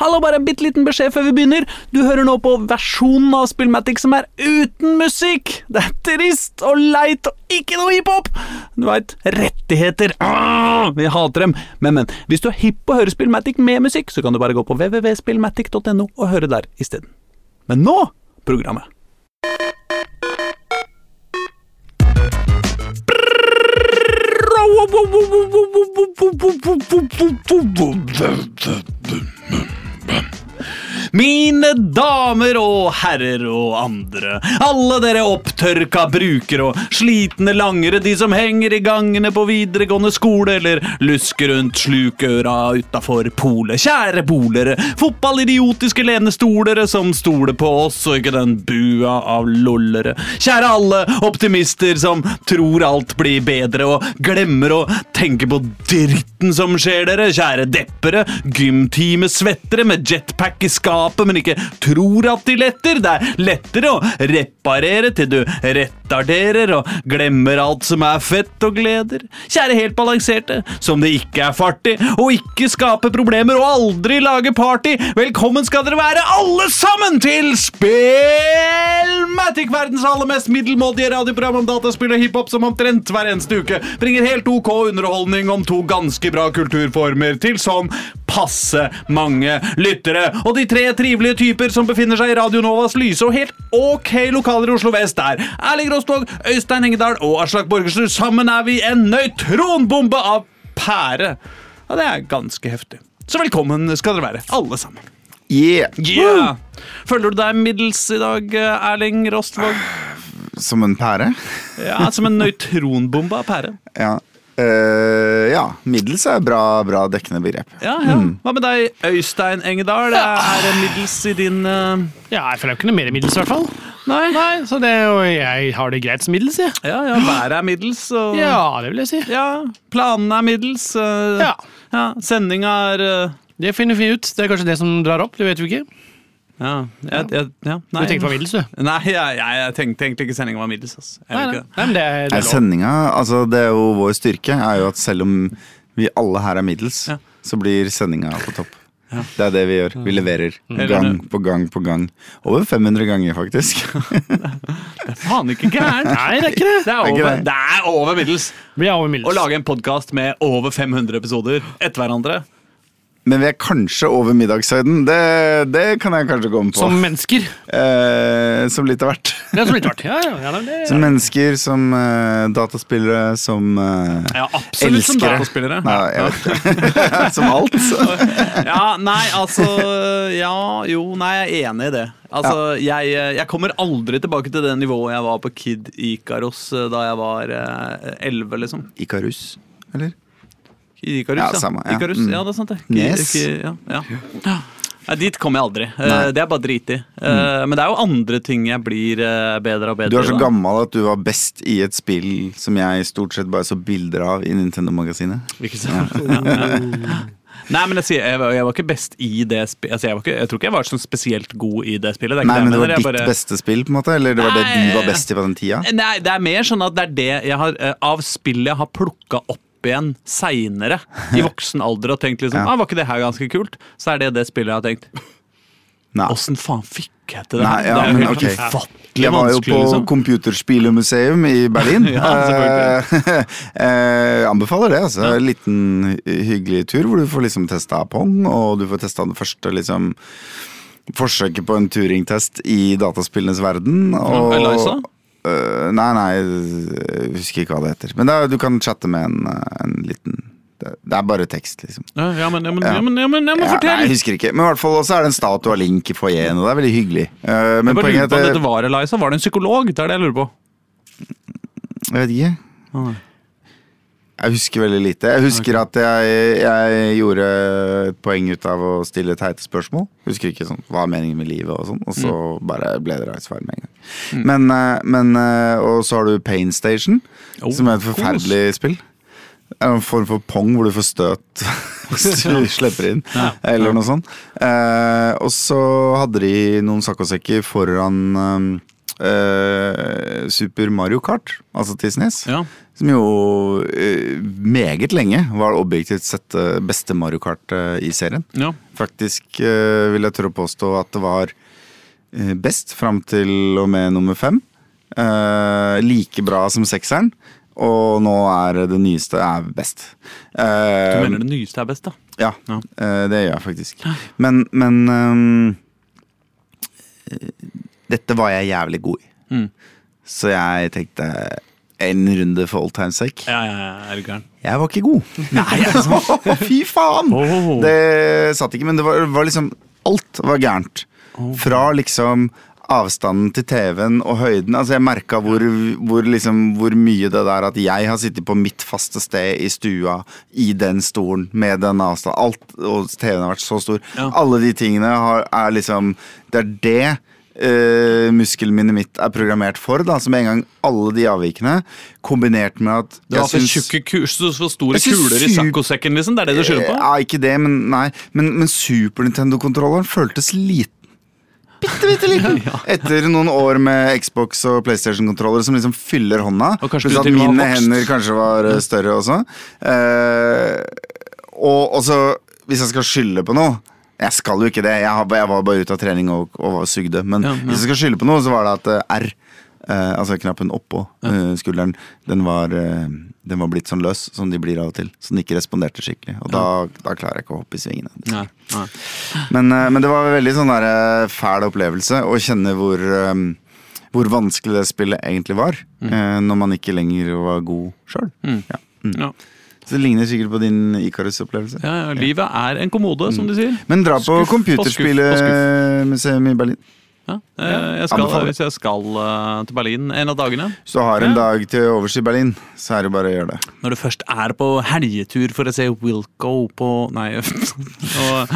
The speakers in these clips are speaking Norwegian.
Hallo, bare en bitte liten beskjed før vi begynner. Du hører nå på versjonen av Spillmatic som er uten musikk. Det er trist og leit og ikke noe hiphop. Du veit, rettigheter. Ah, vi hater dem. Men, men, hvis du er hipp på å høre Spillmatic med musikk, så kan du bare gå på www.spillmatic.no og høre der isteden. Men nå programmet. Mine damer og herrer og andre, alle dere opptørka brukere og slitne langere, de som henger i gangene på videregående skole eller lusker rundt slukøra utafor polet. Kjære bolere, fotballidiotiske lenestolere som stoler på oss og ikke den bua av lollere. Kjære alle optimister som tror alt blir bedre og glemmer å tenke på dritten som skjer dere. Kjære deppere, Gymtimesvettere med jetpack i skapet, men ikke tror at de letter. Det er lettere å reparere til du retarderer og glemmer alt som er fett og gleder. Kjære helt balanserte, som det ikke er fart i, og ikke skaper problemer og aldri lager party. Velkommen skal dere være alle sammen til Spillmatic, verdens aller mest middelmådige radioprogram om dataspill og hiphop som omtrent hver eneste uke bringer helt ok underholdning om to ganske bra kulturformer til sånn passe mange lyttere. Og de tre trivelige typer som befinner seg i Radio Novas lyse og helt ok lokaler i Oslo vest er Erling Rostvåg, Øystein Engedal og Aslak Borgersrud. Sammen er vi en nøytronbombe av pære. Og det er ganske heftig. Så velkommen skal dere være, alle sammen. Yeah. Yeah. Føler du deg middels i dag, Erling Rostvåg? Som en pære? Ja, Som en nøytronbombe av pære. Ja. Eh, ja. Middels er bra, bra dekkende begrep. Ja, ja. Hva med deg, Øystein Engedal? Er det middels i din uh... Ja, jeg føler ikke noe mer middels, i hvert fall. Nei? Nei, så det, jeg har det greit som middels, jeg. Ja, ja, været er middels. Og, Ja, det vil jeg si. ja, planene er middels. Uh... Ja. ja Sendinga er Det finner vi ut. Det er kanskje det som drar opp. Det vet vi ikke. Ja, jeg, jeg, ja Du tenkte på middels, du. Nei, jeg, jeg, jeg tenkte egentlig ikke sendinga var middels. Altså. Nei, nei. det. nei det, det Nei, lov. Sendinga, altså det er jo vår styrke, er jo at selv om vi alle her er middels, Ja. så blir sendinga på topp. Det er det vi gjør. Vi leverer gang på gang på gang. Over 500 ganger, faktisk. det er Faen ikke gærent! Nei, det er ikke det. Det er over, det. er over middels Vi er over å lage en podkast med over 500 episoder etter hverandre. Men vi er kanskje over middagshøyden. Det, det kan jeg kanskje med på. Som mennesker. eh, som litt av hvert. Er som litt rart. Ja, ja, ja, det, Som mennesker, som uh, dataspillere, som uh, Ja, absolutt som dataspillere. Nei, jeg vet ikke. som alt. Ja, nei, altså Ja, jo, nei, jeg er enig i det. Altså, jeg, jeg kommer aldri tilbake til det nivået jeg var på Kid Ikaros eh, da jeg var elleve, liksom. Ikarus, eller? Ikarus, Ja, samme, ja. Ikarus, Mm. ja, det er sant, det. Nes. ja, ja. Nei, dit kommer jeg aldri. Eh, Nei. Det er bare driti. i. Eh, Men det er jo andre ting jeg blir eh, bedre og bedre Du er så da. gammel at du var best i et spill som jeg stort sett bare så bilder av i Nintendo-magasinet. Ikke sant? Ja, ja. Nei, men jeg, sier, jeg, var, jeg var ikke best i det spillet. Altså, jeg, jeg tror ikke jeg var sånn spesielt god i det spillet. Det Nei, det men det var ditt bare- beste spill, på en måte? Eller det var det du var best i på den tida? Nei, det er mer sånn at det er det jeg har Av spillet jeg har plukka opp igjen seinere, i voksen alder, og tenkt liksom Ja. ah, Var ikke det her ganske kult? Så er det det spillet jeg har tenkt. Åssen faen fikk jeg til det? Nei, ja, det er jo helt okay. ufattelig Jeg var jo på liksom. Computerspillemuseum i Berlin. Ja. Eh, eh, anbefaler det. altså En liten hyggelig tur hvor du får liksom testa Pong, og du får testa det første liksom forsøket på en Turing-test i dataspillenes verden. Og, Eliza? Eh, nei, nei, jeg husker ikke hva det heter. Men det er, du kan chatte med en, eh, en liten det, det er bare tekst, liksom. Ja, men, ja, men, Ja. men, ja, men, ja, men nei, jeg husker ikke. Men i hvert fall også er det en statue av Link i foajeen, og det er veldig hyggelig. Uh, men Jeg bare poenget lurer er på om at dette var Eliza. Var det en psykolog? Det er det jeg lurer på. Jeg vet ikke. Ah. Jeg husker veldig lite. Jeg husker at jeg, jeg gjorde et poeng ut av å stille teite spørsmål. Husker ikke sånn, hva er meningen med livet, og sånn. Og så Mm. bare ble det svar med en gang. Men, eh, men eh, Og så har du Pain Station, Oh, som er et forferdelig spill. Er En form for pong hvor du får støt hvis du slipper inn, eller noe sånt. Eh, og så hadde de noen saccosekker foran eh, Super Mario Kart, altså til SNES. Ja. Som jo eh, meget lenge var objektivt sett eh, beste Mario Kart eh, i serien. Ja. Faktisk vil jeg tørre å påstå at det var best fram til og med nummer fem. Like bra som sekseren. Og nå er det nyeste er best. Du mener det nyeste er best, da? ja, Ja. det gjør jeg faktisk. Men, men eh, Dette var jeg jævlig god i. Mm. Så jeg tenkte en runde for old times sake. Ja, ja, ja, er du gæren? Jeg var ikke god. Nei, altså, fy faen! Oh. Det satt ikke, men det var, var liksom Alt var gærent. Fra liksom avstanden til TV-en og høyden. Altså Jeg merka hvor, hvor, liksom, hvor mye det der at jeg har sittet på mitt faste sted i stua, i den stolen, med den avstanden. Alt, og TV-en har vært så stor. Ja. Alle de tingene har, er liksom Det er det eh, muskelminnet mitt er programmert for. da Så med en gang alle de avvikene, kombinert med at Du har for tjukke kurs, for store kuler i saccosekken, liksom? Det er det du skylder på? Ja, ikke det, men nei. Men, men Super Nintendo-kontrolleren føltes liten. Bitte, bitte liten. Etter noen år med Xbox og PlayStation-kontrollere som liksom fyller hånda. Og kanskje at mine hender kanskje var eh, større også. Uh, og, også, hvis jeg skal skylde på noe Jeg skal jo ikke det, jeg, har- jeg var bare ute av trening og, og sugde. Men Ja, ja. hvis jeg skal skylde på noe, så var det at uh, R uh, altså knappen oppå uh, skulderen, den var, den var blitt sånn løs som de blir av og til. Så den ikke responderte skikkelig. Og da, da klarer jeg ikke å hoppe i svingene. Nei, nei. Men, men det var en veldig sånn der, fæl opplevelse å kjenne hvor, um, hvor vanskelig det spillet egentlig var. eh, Når man ikke lenger var god sjøl. Mm. Ja. Mm. Ja. Så det ligner sikkert på din Ikarus-opplevelse. Ja, ja, livet er en kommode, som de sier. Men dra på computerspillmuseum i Berlin. Ja. eh, Jeg skal, hvis jeg skal eh, til Berlin en av dagene Hvis du har en dag til overs i Berlin, så er det bare å gjøre det. Når du først er på helgetur for å se Wilco på Nei, og,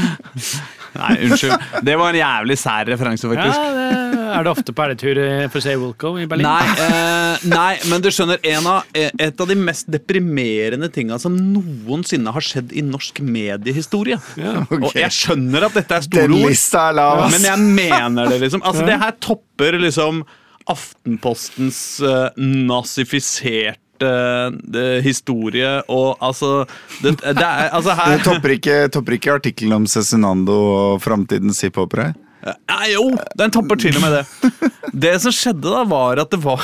nei unnskyld. Det var en jævlig sær referanse, Ja, det, er det ofte på elletur eh, for å se Wilco i Berlin? Nei, eh, nei, men du skjønner, en av, eh, et av de mest deprimerende tinga som noensinne har skjedd i norsk mediehistorie. Ok. Og jeg skjønner at dette er store Den ord, lista er lav, men jeg mener det, liksom. Altså, det her topper liksom Aftenpostens uh, nazifiserte eh, historie og altså det, det er, altså her Det topper ikke, topper ikke artikkelen om Cezinando og framtidens hiphopere? Nei, jo, den topper til og med det. Det som skjedde da, var at det var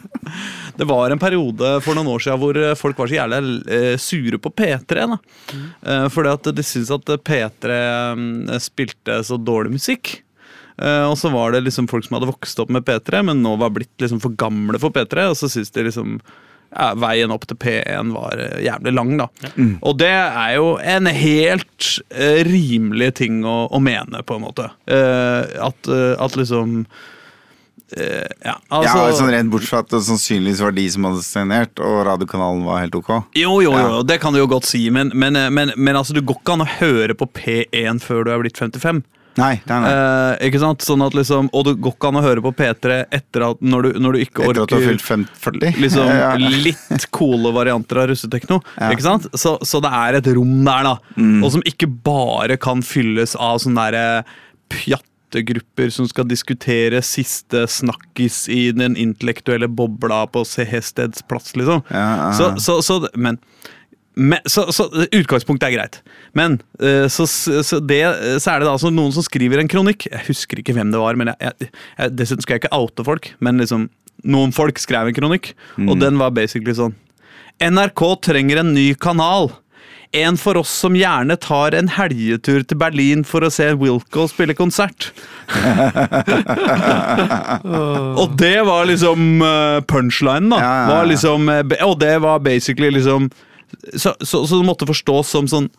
Det var en periode for noen år siden hvor folk var så jævlig eh, sure på P3. da. Mm. fordi at de syntes at P3 mm, spilte så dårlig musikk. Eh, og så var det liksom folk som hadde vokst opp med P3, men nå var blitt liksom for gamle for P3. Og så syntes de liksom ja, veien opp til P1 var eh, jævlig lang, da. Og det er jo en helt eh, rimelig ting å, å mene, på en måte. Uh, at, uh, at liksom eh, Ja, altså ja, sånn Rent bortsett fra at det sannsynligvis var de som hadde signert, og radiokanalen var helt ok. Jo, jo, jo, Ja. det kan du jo godt si, men, men, men, men altså, du går ikke an å høre på P1 før du er blitt 55. Nei, nei, nei. Eh, ikke sant? Sånn at liksom, og det går ikke an å høre på P3 etter at, når, du, når du ikke Etter at du har fylt 40? liksom Ja. litt coole varianter av russetekno. Ja. Ikke sant? Så, så det er et rom der, da. Mm. Og som ikke bare kan fylles av sånne derre pjattegrupper som skal diskutere siste snakkis i den intellektuelle bobla på Sehesteds plass, liksom. Ja, ja. Så, så, så Men men, så, så utgangspunktet er greit. Men eh, så, så, det, så er det altså noen som skriver en kronikk. Jeg husker ikke hvem det var, men jeg, jeg, jeg, dessuten skal jeg ikke oute folk. Men liksom, noen folk skrev en kronikk, og den var basically sånn NRK trenger en ny kanal. En for oss som gjerne tar en helgetur til Berlin for å se Wilco spille konsert. og det var liksom uh, punchlinen, da. Ja, ja, ja. Var liksom, eh, og det var basically liksom Så, så, så det måtte forstås som sånn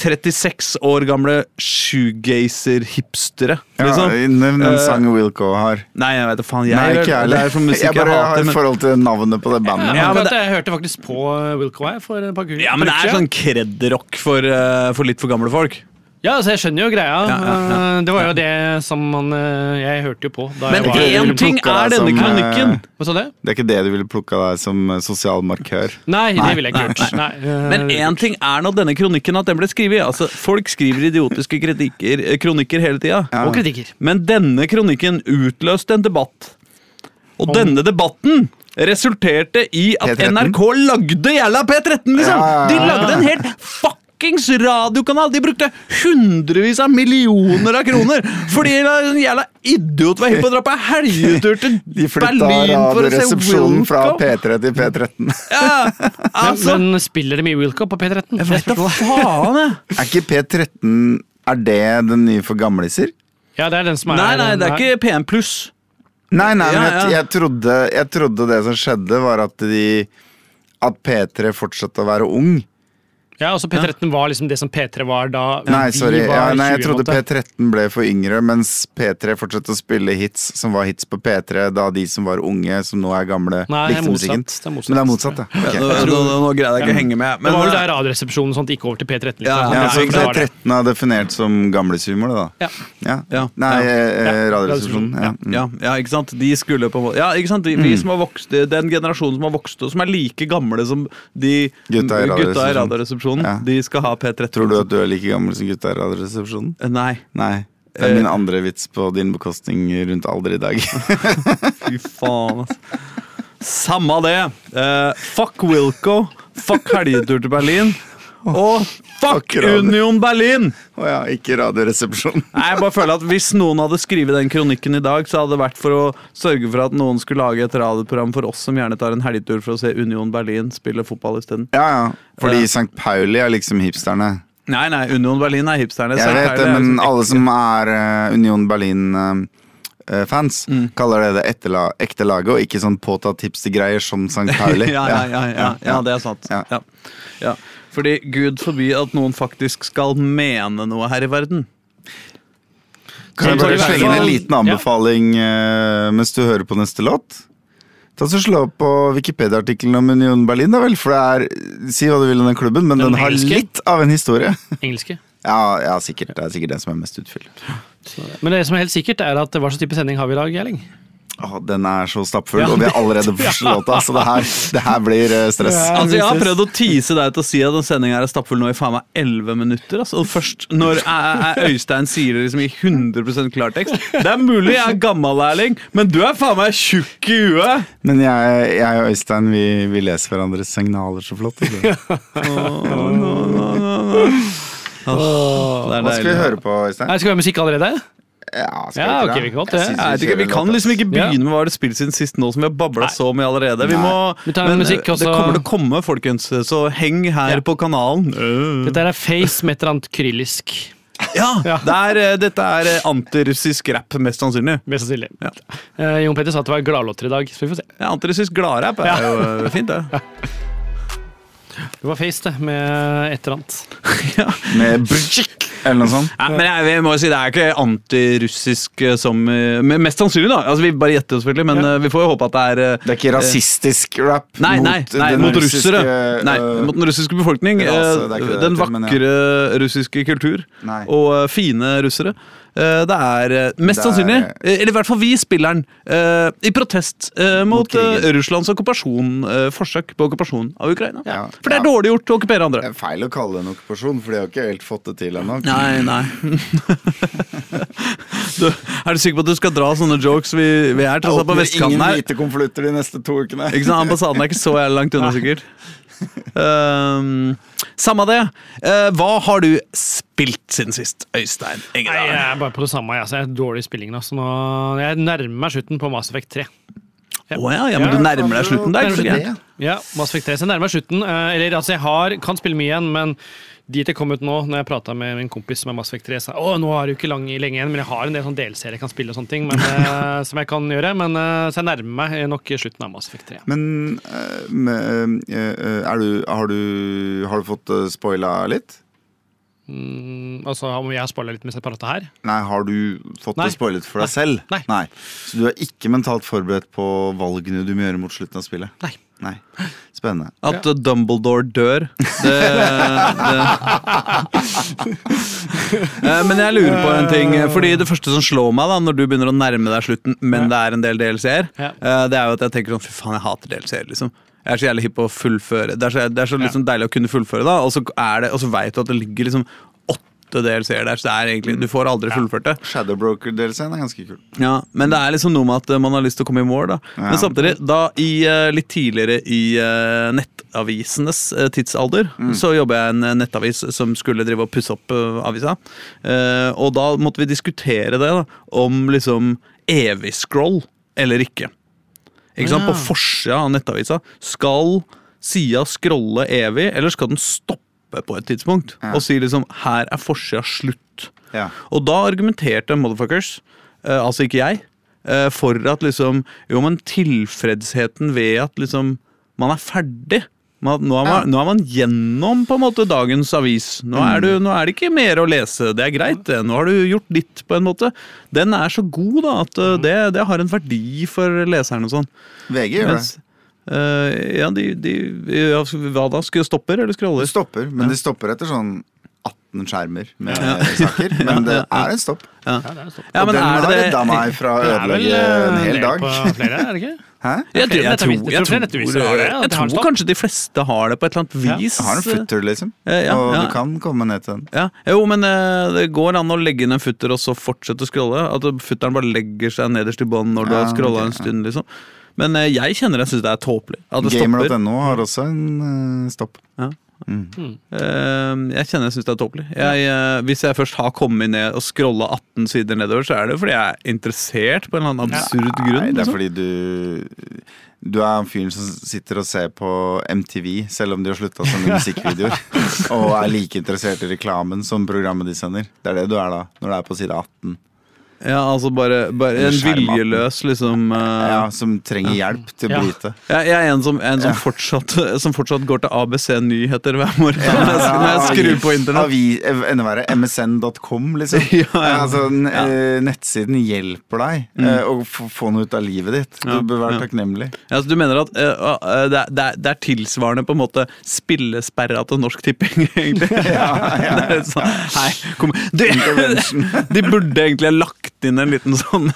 36 år gamle shoegazer-hipstere. Ja, Liksom. Nevn en Eh, sang Wilco har. Nei, jeg vet faen. Jeg, Nei, ikke jeg heller. musikk Jeg jeg, bare har hater. et Men, forhold til navnet på det bandet. Ja, men det... jeg hørte faktisk på eh, Wilco her for et par uker ja, men det er sånn kred-rock for, eh, for litt for gamle folk. Ja, altså jeg skjønner jo greia. Ja, ja, ja. Eh, Det var jo det som man eh, Jeg hørte jo på da Men én ting er denne som, eh, kronikken. Hva sa du? Det er ikke det du ville plukka deg som sosial markør. Nei, Nei, det ville jeg ikke gjort. Nei, nei. Men én ting er nå denne kronikken at den ble skrevet. Altså, folk skriver idiotiske kritikker, kronikker hele tida. Ja. Og kritikker. Men denne kronikken utløste en debatt Og denne debatten resulterte i at P13? NRK lagde jævla P13, liksom! Ja, ja, ja. De lagde en helt fuckings radiokanal! De brukte hundrevis av millioner av kroner fordi en jævla idiot var hypp på å dra på helgetur til Berlin for å se Radioresepsjonen fra P3 til P13. Ja, altså Men spiller de mye Wilco på P13? Jeg vet da faen, jeg. Er ikke P13 Er det den nye for gamliser? Ja, det er den som er Nei, nei, det er ikke P1 pluss. Nei, nei, men jeg, jeg, trodde, jeg trodde det som skjedde, var at de At P3 fortsatte å være ung. Ja, altså P13 var liksom det som P3 var da Nei, vi sorry. var Ja, nei, 20, jeg trodde på en måte. P13 ble for yngre, mens P3 fortsatte å spille hits som var hits på P3 da de som var unge, som nå er gamle, Nei, det likte musikken. motsatt. Det er motsatt. Men det er motsatt, ja. Nå, nå, nå greide jeg ikke å henge med. Det var vel eh, der Radioresepsjonen gikk over til P13. Liksom. Ja, Ja, så det var det. P13 er definert som gamlishumor, det da. Ja. Ja. Ja. Nei, Ja. eh, Radioresepsjonen. Ja. Mm. ja, ja, ikke sant? De skulle på Ja, ikke sant? De, vi som har vokst, Den generasjonen som har vokst og som er like gamle som de gutta i Radioresepsjonen. Radioresepsjonen, Ja. de skal ha P13. Tror du at du er like gammel som gutta i Radioresepsjonen? Eh, Nei. Nei. Det er Eh. min andre vits på din bekostning rundt alder i dag. Fy faen, altså. Samme det. Uh, fuck Wilco. Fuck helgetur til Berlin. Og fuck. Union Berlin! Å ja, ikke Radioresepsjonen. Nei, jeg bare føler at Hvis noen hadde skrevet den kronikken i dag, så hadde det vært for å sørge for at noen skulle lage et radioprogram for oss som gjerne tar en helgetur for å se Union Berlin spille fotball isteden. Ja, ja. Fordi uh, St. Pauli er liksom hipsterne. Nei, nei, Union Berlin er hipsterne. Jeg vet det, men liksom alle som er eh, Union Berlin-fans, Mm. kaller det det etterla- ekte laget, og ikke sånn påtatt hipstergreier som St. Pauli. ja, ja, ja, ja, ja, det er sant. Ja. Fordi Gud forby at noen faktisk skal mene noe her i verden. Kan jeg bare slenge inn en liten anbefaling ja. mens du hører på neste låt? Ta så Slå opp på Wikipedia-artikkelen om Union Berlin, da vel. For det er Si hva du vil om den klubben, men Den den, har engelske? litt av en historie. Engelske. Ja, ja, sikkert. Det er sikkert den som er mest utfylt. Men det som er helt sikkert, er at hva slags type sending har vi i dag, Gjerling? Åh, den er så stappfull, Ja, og vi er allerede på første låta, så det her, det her blir eh, stress. Ja. Altså, Jeg har prøvd å tease deg til å si at den sendinga er stappfull nå i faen meg 11 minutter. Altså. Og først når jeg- jeg- Øystein sier det liksom i 100 klartekst Det er mulig jeg er gammellærling, men du er faen meg tjukk i huet! Men jeg, jeg og Øystein vi, vi leser hverandres signaler så flott. ikke? Det er Hva skal vi høre på, Øystein? Jeg skal vi høre musikk allerede? Ja, skal Ja, vi ikke vi det? kan det. Jeg Jeg ikke, Vi kan liksom ikke begynne med hva det spilt siden sist nå som vi har babla så mye allerede. Vi må, Vi tar men musikk, det kommer til å komme, folkens, så heng her Ja. på kanalen. Dette er Face med et eller annet kryllisk. Ja, Ja. Det er, eh, Dette er eh, antirussisk rap, mest sannsynlig. Mest sannsynlig. Ja. Uh, Jon Petter sa at det var gladlåter i dag, så vi får se. Ja, Antirussisk gladrapp er jo fint, det. Det var Face, det, med et eller annet. Ja. Med brjik, eller noe sånt. Ja, men jeg, jeg må jo si det er ikke antirussisk eh, som eh, Mest sannsynlig, da. Altså, Vi bare gjetter, selvfølgelig, men Ja. eh, vi får jo håpe at det er Det er ikke rasistisk rap Nei, nei, nei mot, mot russiske, russere. Nei, mot den russiske befolkning. det den det heter, men ja. vakre russiske kultur. Nei. Og fine russere. Eh, Det er eh, mest Det er- sannsynlig, eh, eller i hvert fall vi spiller den, eh, i protest mot, Mot Russlands okkupasjon, forsøk på okkupasjon av Ukraina. Ja. For det er Ja. dårlig gjort å okkupere andre. Det er feil å kalle det en okkupasjon, for de har ikke helt fått det til ennå. Nei, nei. du, er du sikker på at du skal dra sånne jokes? Vi, vi er tross alt på vestkanten her. ingen hvite konvolutter de neste to ukene. Ikke sant? Ambassaden er ikke så langt unna, sikkert. Um, samme det. Uh, hva har du spilt siden sist, Øystein Nei, jeg er bare på det samme. Jeg, altså, er dårlig i spillingen. Altså. Nå, jeg nærmer meg slutten på Mass Effect 3. Å ja, ja, men du nærmer deg slutten. der. er ikke så Ja, Mass Effect 3, så jeg nærmer meg slutten. Eh, eller altså, jeg har, kan spille mye igjen, men dit jeg kom ut nå, når jeg prata med min kompis som er Mass Effect 3, sa å, nå har du ikke lang, lenge igjen, men jeg har en del sånn delserier jeg kan spille og sånne ting, men, eh, som jeg kan gjøre. Men, eh, så jeg nærmer meg nok slutten av Mass Effect 3. Men øh, du, har, du, har du fått spoila litt? Mm, altså, om jeg har spoila litt med separatet her? Nei, har du fått Nei. det spoilet for deg selv? Nei. Så du er ikke mentalt forberedt på valgene du må gjøre mot slutten av spillet? Nei. Nei. Spennende. At ja. Dumbledore dør, det, det. Eh, Men jeg lurer på en ting. Fordi Det første som slår meg da når du begynner å nærme deg slutten, men det er en del DLC-er, Ja. eh, det er jo at jeg tenker sånn Fy faen, jeg hater DLC-er. liksom jeg er så jævlig hypp på å fullføre. Det er så, det er så liksom deilig å kunne fullføre, da og så, er det- og så veit du at det ligger liksom åtte DLC-er der, så det er egentlig, du får aldri fullført det. Shadowbroker-delscenen er ganske kul. Ja, Men det er liksom noe med at eh, man har lyst til å komme i mål. da Men samtidig, da i eh, litt tidligere i eh, nettavisenes tidsalder, så jobber jeg i en nettavis som skulle drive og pusse opp eh, avisa. Og da måtte vi diskutere det, da om liksom evig scroll eller ikke. Ikke sant? På forsida av nettavisa. Skal sida scrolle evig, eller skal den stoppe på et tidspunkt? Og si liksom 'her er forsida slutt'. Ja. Og da argumenterte motherfuckers, eh, altså ikke jeg, eh, for at liksom Jo, men tilfredsheten ved at liksom man er ferdig man, nå, er man, nå er man gjennom på en måte dagens avis. Nå er, du, nå er det ikke mer å lese. Det er greit, det. Nå har du gjort ditt, på en måte. Den er så god da, at eh, det, det har en verdi for leseren og sånn. VG gjør det. Mens, eh, ja, de, de ja, Hva da? Skulle stopper eller scroller? stopper, men de stopper etter sånn 18 skjermer med saker. Men det er en stopp. Ja, det er en stopp. Ja, og den er har det redda meg fra å ødelegge eh, en hel del dag. flere, er det ikke? Hæ? Jeg, tror- jeg, tror, jeg, tror jeg tror kanskje de fleste har det på et eller annet vis. Ja. har en futter, liksom. Eh, ja, og ja. du kan komme ned til den. Ja, jo, men eh, det går an å legge inn en futter og så fortsette å scrolle. At futteren bare legger seg nederst i bånn når du har scrolla en stund. liksom Men eh, jeg kjenner jeg syns det er tåpelig. Gamer.no har også en eh, stopp. Eh, jeg kjenner jeg syns det er tåpelig. Eh, hvis jeg først har kommet ned og scrolla 18 sider nedover, så er det fordi jeg er interessert på en eller annen absurd grunn. Nei, det er liksom. fordi du Du er en fyr som sitter og ser på MTV, selv om de har slutta sende musikkvideoer. og er like interessert i reklamen som programmet de sender. Det er det du er da, når du er på side 18. Ja, altså bare, bare En Skjermaten. viljeløs, liksom uh, Ja, Som trenger hjelp til å Ja. bryte. Jeg, jeg er en som, en som, fortsatt, som fortsatt går til ABC-nyheter hver morgen når jeg- når jeg skrur på internett. Avi, eh, enda verre, msn.com, liksom. Ja, ja. Altså, n- eh, nettsiden hjelper deg eh, å få få noe ut av livet ditt. Ja, Du bør være ja. takknemlig. Ja, så du mener at eh, eh, det, er, det, er, det er tilsvarende på en måte spillesperra til Norsk Tipping, egentlig? Det er sånn, Hei, kom du, De burde egentlig ha lagt inn en liten sånn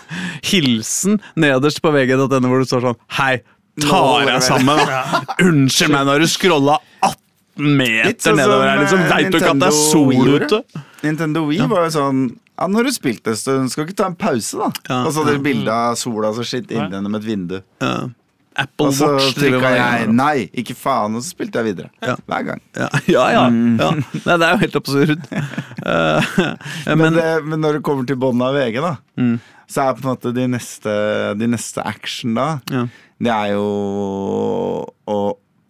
hilsen nederst på vg.no hvor det står sånn Hei, tar vel- sammen! Unnskyld meg når du scrolla 18 meter sånn nedover her, liksom. eh, Veit du ikke at det er sol ute? Nintendo Wii var jo sånn Ja, Når du spilte en stund, skal du ikke ta en pause, da? Ja. Og så hadde du bilde av sola som skitt inn gjennom et vindu. Ja. Apple Og så Watch trykka jeg nei, ikke faen, og så spilte jeg videre. Ja. Hver gang. Ja, ja. ja, Mm. ja. Nei, det er jo helt absurd. Eh, Men, men det, men når det kommer til bånn av VG, da, Mm. så er på en måte de neste, de neste action da, Ja. det er jo å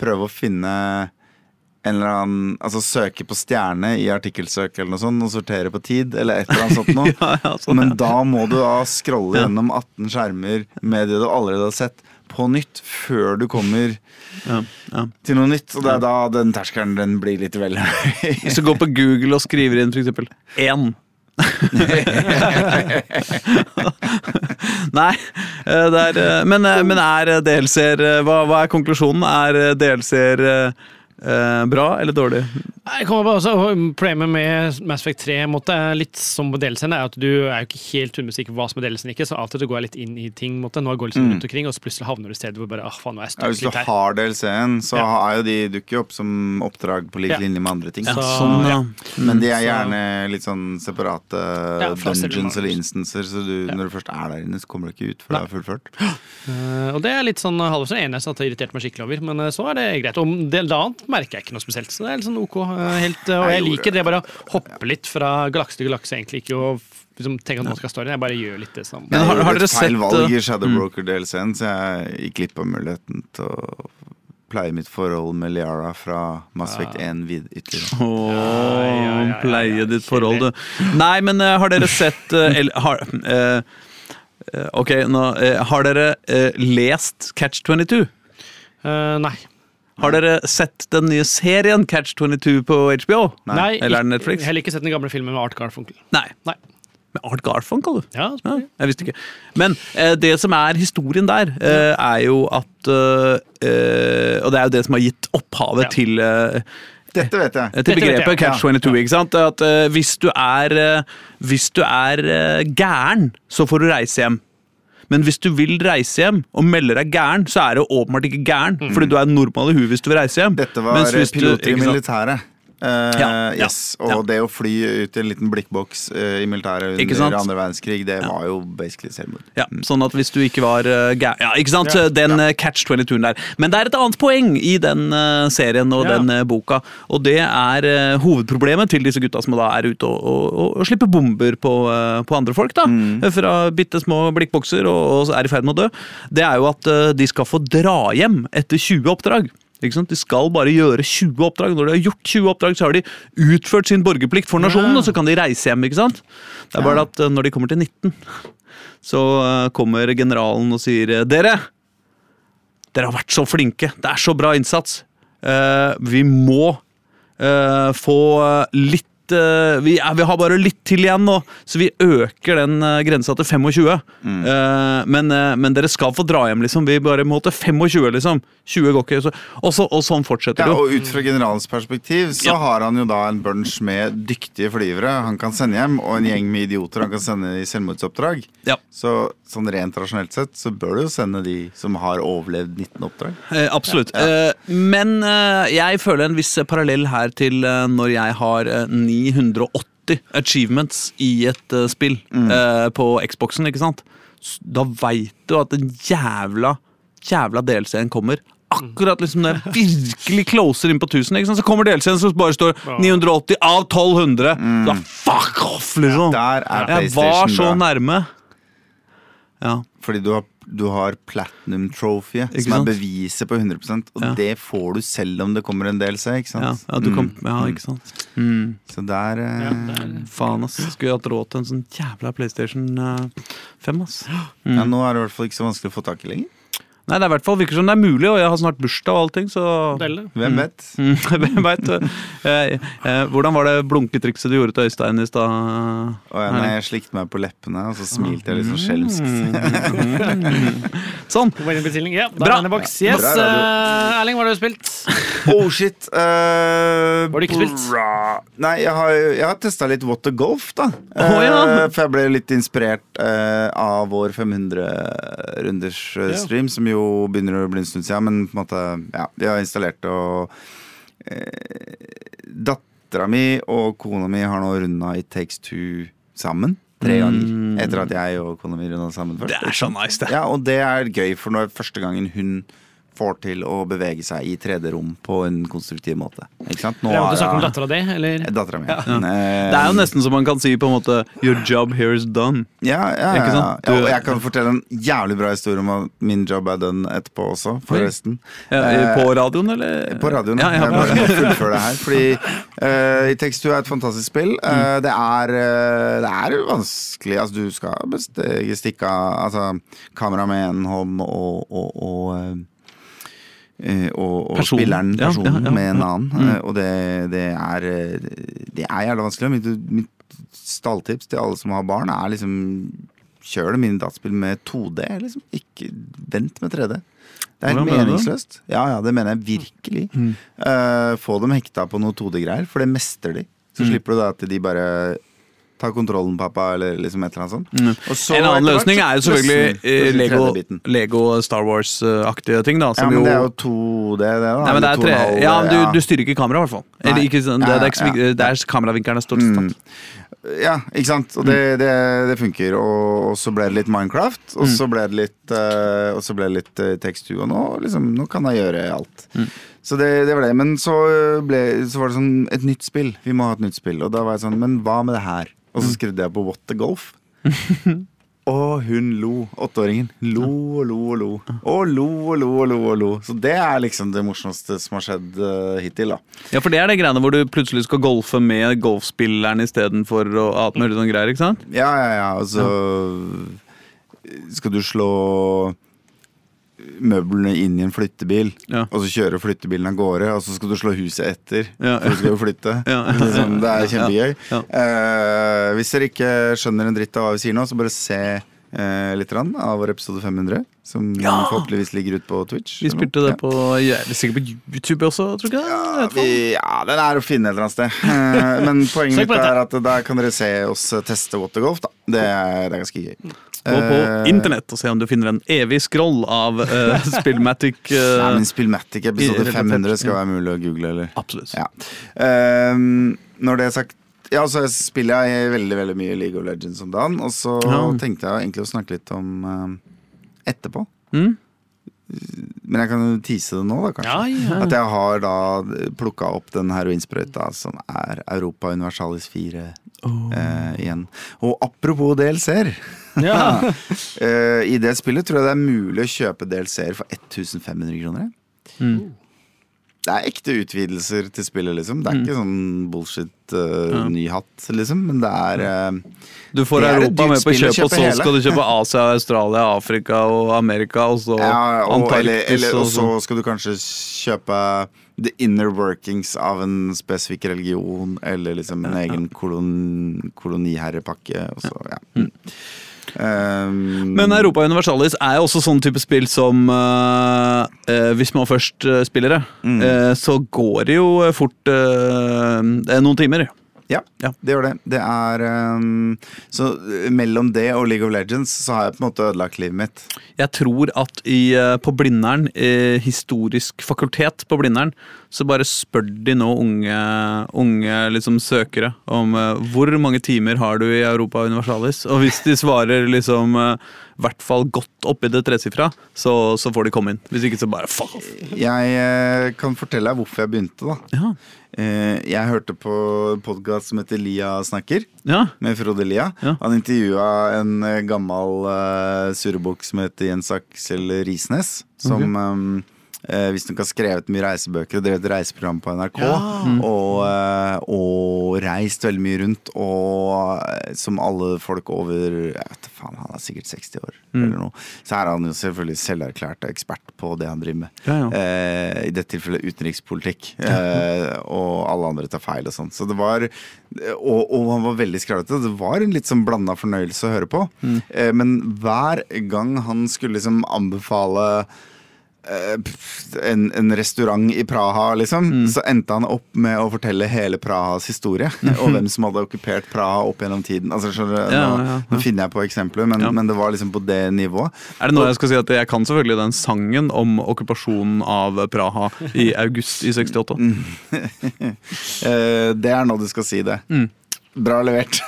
prøve å finne en eller annen Altså søke på stjerne i artikkelsøk eller noe sånt, og sortere på tid, eller et eller annet sånt noe. Ja, ja, sånn, Men ja. da må du da scrolle gjennom 18 skjermer med det du allerede har sett, på nytt, før du kommer Ja, ja. til noe nytt. Og det er da den terskelen den blir litt vel høy. Hvis du går på Google og skriver inn eksempel én Nei, eh, det er, eh, men, eh, men er DLC-er hva, hva er konklusjonen? Er DLC-er eh, eh, bra eller dårlig? Jeg kommer bare også, Problemet med Mass Effect 3 måtte, er litt som på delscenen, er at du er jo ikke helt 100 sikker på hva som er delelsen ikke, så av og til du går jeg litt inn i ting. Måtte. Nå går jeg liksom rundt omkring, og så plutselig havner du et sted hvor bare, ah, faen, nå er jeg Ja, hvis du har DLC-en, så Ja. er jo de dukker opp som oppdrag på lik Ja. linje med andre ting. Ja, Så- sånn, ja. Men de er gjerne litt sånn separate Ja, dungeons eller instanser, så du, Ja. når du først er der inne, så kommer du ikke ut før det er fullført. Uh, og det er litt sånn halvveis eneste at det irriterte irritert meg skikkelig over, men eh, så er det greit. Og det annet merker jeg ikke noe spesielt, så det er litt sånn ok. eh, helt, eh, og jeg liker det bare å hoppe litt fra galakse til galakse, egentlig ikke å liksom, tenke at nå skal storyen. Jeg bare gjør litt det samme. Men har- har dere sett feil valg uh, i Shadowbroker-DLC-en, så jeg gikk glipp av muligheten til å pleie mitt forhold med Liara fra Mass Effect 1 vid ytterligere. Åh, ja, ja, ja, pleie ja. ditt forhold, du. Nei, men uh, har dere sett uh, el, har, eh, eh, Ok, nå eh, Har dere eh, lest Catch 22? Eh, nei. Har dere sett den nye serien Catch 22 på HBO? nei. Eller er det Netflix? Heller ikke sett den gamle filmen med Art Garfunkel. Nei. Nei. Med Art Garfunkel, du? Ja, Ja, jeg visste ikke. Men eh, det som er historien der, eh, er jo at eh, eh, Og det er jo det som har gitt opphavet Ja. til eh, Dette vet jeg. til Dette begrepet jeg, catch ja. 22. ikke sant? At uh, hvis du er, uh, hvis du er uh, gæren, så får du reise hjem. Men hvis du vil reise hjem og melder deg gæren, så er du åpenbart ikke gæren. Fordi du er normal i huet hvis du vil reise hjem. Dette var Mens piloter i militæret. Eh, Ja, ja, yes. Og ja. det å fly ut i en liten blikkboks uh, i militæret under andre verdenskrig, det var jo basically selvmord. Ja, Sånn at hvis du ikke var uh, gæren Ja, ikke sant? Ja. Den uh, catch 22-en der. Men det er et annet poeng i den uh, serien og Ja. den uh, boka. Og det er uh, hovedproblemet til disse gutta som da er ute og, og, og, og slipper bomber på, uh, på andre folk. da Fra bitte små blikkbokser og, er i ferd med å dø. Det er jo at uh, de skal få dra hjem etter 20 oppdrag. De skal bare gjøre 20 oppdrag. Når de har gjort 20 oppdrag, så har de utført sin borgerplikt for nasjonen, Ja. og så kan de reise hjem. ikke sant? Det er bare at uh, når de kommer til 19 så eh, kommer generalen og sier eh, Dere! Dere har vært så flinke. Det er så bra innsats. Eh, vi må eh, få eh, litt uh, vi, er, vi har bare litt til igjen nå, så vi øker den uh, grensa til 25. Eh, men, eh, men dere skal få dra hjem, liksom. Vi bare må til 25, liksom. 20 går ikke. Så, og, så, og sånn fortsetter det Ja, og ut fra generalens perspektiv så Ja. har han jo da en bunch med dyktige flyvere han kan sende hjem, og en gjeng med idioter han kan sende i selvmordsoppdrag. Ja. Så sånn rent rasjonelt sett så bør du jo sende de som har overlevd 19 oppdrag. Absolutt. Men jeg føler en viss parallell her til når jeg har eh, 980 achievements i et uh, spill eh, på Xboxen, ikke sant? Da veit du at den jævla, jævla DLC-en kommer. Akkurat liksom når jeg virkelig closer inn på 1000, ikke sant? så kommer DLC-en som bare står 980 av 1200. Da fuck off, liksom! Der er Jeg var så nærme. Ja. Fordi du har, du har platinum trophy, Ikke som er beviset på 100 og Ja. det får du selv om det kommer en DLC. ikke Ja, sant? ja, du kom, Mm, ja, mm. ikke sant. Mm. Så der eh, Ja, det er- Faen, ass. Skulle hatt råd til en sånn jævla PlayStation eh, 5, ass. ja, Nå er det i hvert fall ikke så vanskelig å få tak i lenger. Nei, det er i hvert fall virker som det er mulig, og jeg har snart bursdag og allting, så Delle. Hvem vet? Mm, Hvem vet? Eh, eh, hvordan var det blunketrikset du gjorde til Øystein i stad? Oh, nei, jeg slikte meg på leppene, og så smilte jeg litt sånn skjelmsk. Sånn. Var det en bestilling? Ja, da Bra. er boks. Yes. Bra eh, Erling, hva har du spilt? Oh shit. Uh, var du ikke spilt? bra. Nei, jeg har, jeg har testa litt water golf, da. Oh, ja. uh, for jeg ble litt inspirert eh, av vår 500-runders Ja. stream, som jo begynner å bli en stund siden. Men på en måte, ja, vi har installert det, og eh, Dattera mi og kona mi har nå runda i Takes Two sammen. Tre ganger. Etter at jeg og kona mi runda sammen først. Det er så nice, det. Ja, og det er gøy, for når første gangen hun får til å bevege seg i 3D-rom på en konstruktiv måte. Ikke sant? Nå du snakker om dattera di, eller? Dattera mi. Ja. Eh, Det er jo nesten som man kan si på en måte Your job here is done. ja, ja, ja, Ikke ja. Og jeg kan fortelle en jævlig bra historie om at min job er done etterpå også, forresten. Ja, Eh, på radioen, eller? På radioen. Ja, ja, jeg bare må fullføre det her. Fordi uh, Two er et fantastisk spill. Uh, det, er, uh, det er vanskelig. Altså, du skal stikke av altså, kamera med en hånd og, og, og eh, eh, og, og person. spilleren, Ja, ja, personen, ja, med en annen. Mm. Eh, Og det, det er eh, Det er jævla vanskelig. Mitt, mitt stalltips til alle som har barn, er liksom Kjør det mine dataspill med 2D. Liksom. Ikke vent med 3D. Det er helt meningsløst. Ja, ja, det mener jeg virkelig. Mm. Uh, få dem hekta på noe 2D-greier, for det mestrer de. Så Mm. slipper du da at de bare tar kontrollen, pappa, eller liksom et eller annet sånt. Mm. Så En annen løsning er jo selvfølgelig eh, Lego, Lego, Star Wars-aktige ting, da. Ja, men jo, det er jo 2D, det, da. Nei, men det er tre, 2,5, ja, men du, du styrer ikke kameraet, i hvert fall. Eller ikke, sånn- det, det er ikke, det er kameravinkelen er stort Mm. Ja, ikke sant. Og det, det, det funker. Og, og så ble det litt Minecraft, og Mm. så ble det litt uh, Og så ble det litt uh, tekst-2, og nå, liksom, nå kan jeg gjøre alt. Mm. Så det, det var det. Men så, ble, så var det sånn et nytt spill. Vi må ha et nytt spill. Og da var jeg sånn, men hva med det her? Og Mm. så skrudde jeg på What the Golf. Og hun lo. Åtteåringen. Lo og lo og lo. Og lo og lo og lo og lo. Så det er liksom det morsomste som har skjedd uh, hittil, da. Ja, for det er det greiene hvor du plutselig skal golfe med golfspilleren istedenfor ha alt mulig sånne greier, ikke sant? Ja, ja, ja. Altså så skal du slå møblene inn i en flyttebil, Ja. og så kjører flyttebilen av gårde, og så skal du slå huset etter. Ja. For du skal jo flytte. Ja. Liksom, det er kjempegøy. Ja. Eh, hvis dere ikke skjønner en dritt av hva vi sier nå, så bare se uh, litt av vår episode 500. Som forhåpentligvis ligger ut på Twitch. Vi spilte det på er sikkert på YouTube også, tror. Ja, jeg. vi, ja, den er å finne et eller annet sted. Uh, Men poenget mitt er at der kan dere se oss teste Watergolf. Da. Det, er, det er ganske gøy. Gå på Eh, internett og se om du finner en evig scroll av uh, Spillmatic. Uh, Nei, men Spillmatic episode 500 skal være mulig å google, eller? Absolutt. Ja. Uh, når det er sagt ja, så spiller jeg veldig veldig mye League of Legends om dagen. Og så Ja. tenkte jeg egentlig å snakke litt om uh, etterpå. Mm? Men jeg kan jo tise det nå, da, kanskje. Ja, ja. At jeg har da plukka opp den heroinsprøyta som er Europa Universalis 4 eh, igjen. Og apropos DLC-er. Ja. eh, I det spillet tror jeg det er mulig å kjøpe DLC-er for 1500 kroner. Mm. Det er ekte utvidelser til spillet, liksom. Det er ikke sånn bullshit uh, Ja. ny hatt, liksom. Men det er uh, Du får Europa med på kjøp, og så hele. skal du kjøpe Asia, Australia, Afrika og Amerika, og så ja, og, Antarktis eller, og og så skal du kanskje kjøpe the inner workings av en spesifikk religion, eller liksom en egen kolon, koloniherrepakke. Og så, ja. Mm. Um, Men Europa Universalis er jo også sånn type spill som uh, uh, Hvis man først eh, spiller det, Mm. så går det jo fort noen timer. Ja, Ja. det gjør det. Det er um, Så uh, mellom det og League of Legends så har jeg på en måte ødelagt livet mitt. Jeg tror at i, eh, på Blindern, eh, historisk fakultet på Blindern, så bare spør de nå unge, unge liksom søkere om uh, hvor mange timer har du i Europa Universalis. Og hvis de svarer liksom eh, i hvert fall godt oppi det tresifra, så, så får de komme inn. Hvis ikke så bare fuck off. Jeg eh, kan fortelle deg hvorfor jeg begynte, da. Ja. Eh, jeg hørte på en podkast som heter Lia snakker, ja. med Frode Lia. Ja. Han intervjua en eh, gammel uh, surrebukk som heter Jens Aksel Risnes. Som um, eh, visstnok har skrevet mye reisebøker og drevet reiseprogram på NRK. Og, eh, og reist veldig mye rundt. Og eh, som alle folk over Jeg vet faen, Han er sikkert 60 år, eller noe. Så er han jo selvfølgelig selverklært ekspert på det han driver med. Ja, ja. Eh, I dette tilfellet utenrikspolitikk. Eh, og alle andre tar feil og sånn. Så det var og, og han var veldig skravlete. Det var en litt sånn blanda fornøyelse å høre på. Eh, men hver gang han skulle liksom anbefale en, en restaurant i Praha, liksom, så endte han opp med å fortelle hele Prahas historie. Og hvem som hadde okkupert Praha opp gjennom tiden. Altså, så. Ja, nå, ja, ja. nå finner jeg på eksempler, men, men det var liksom på det nivået. Er det nå jeg skal si at jeg kan selvfølgelig den sangen om okkupasjonen av Praha i august i 68? Eh, det er nå du skal si det. Mm. Bra levert.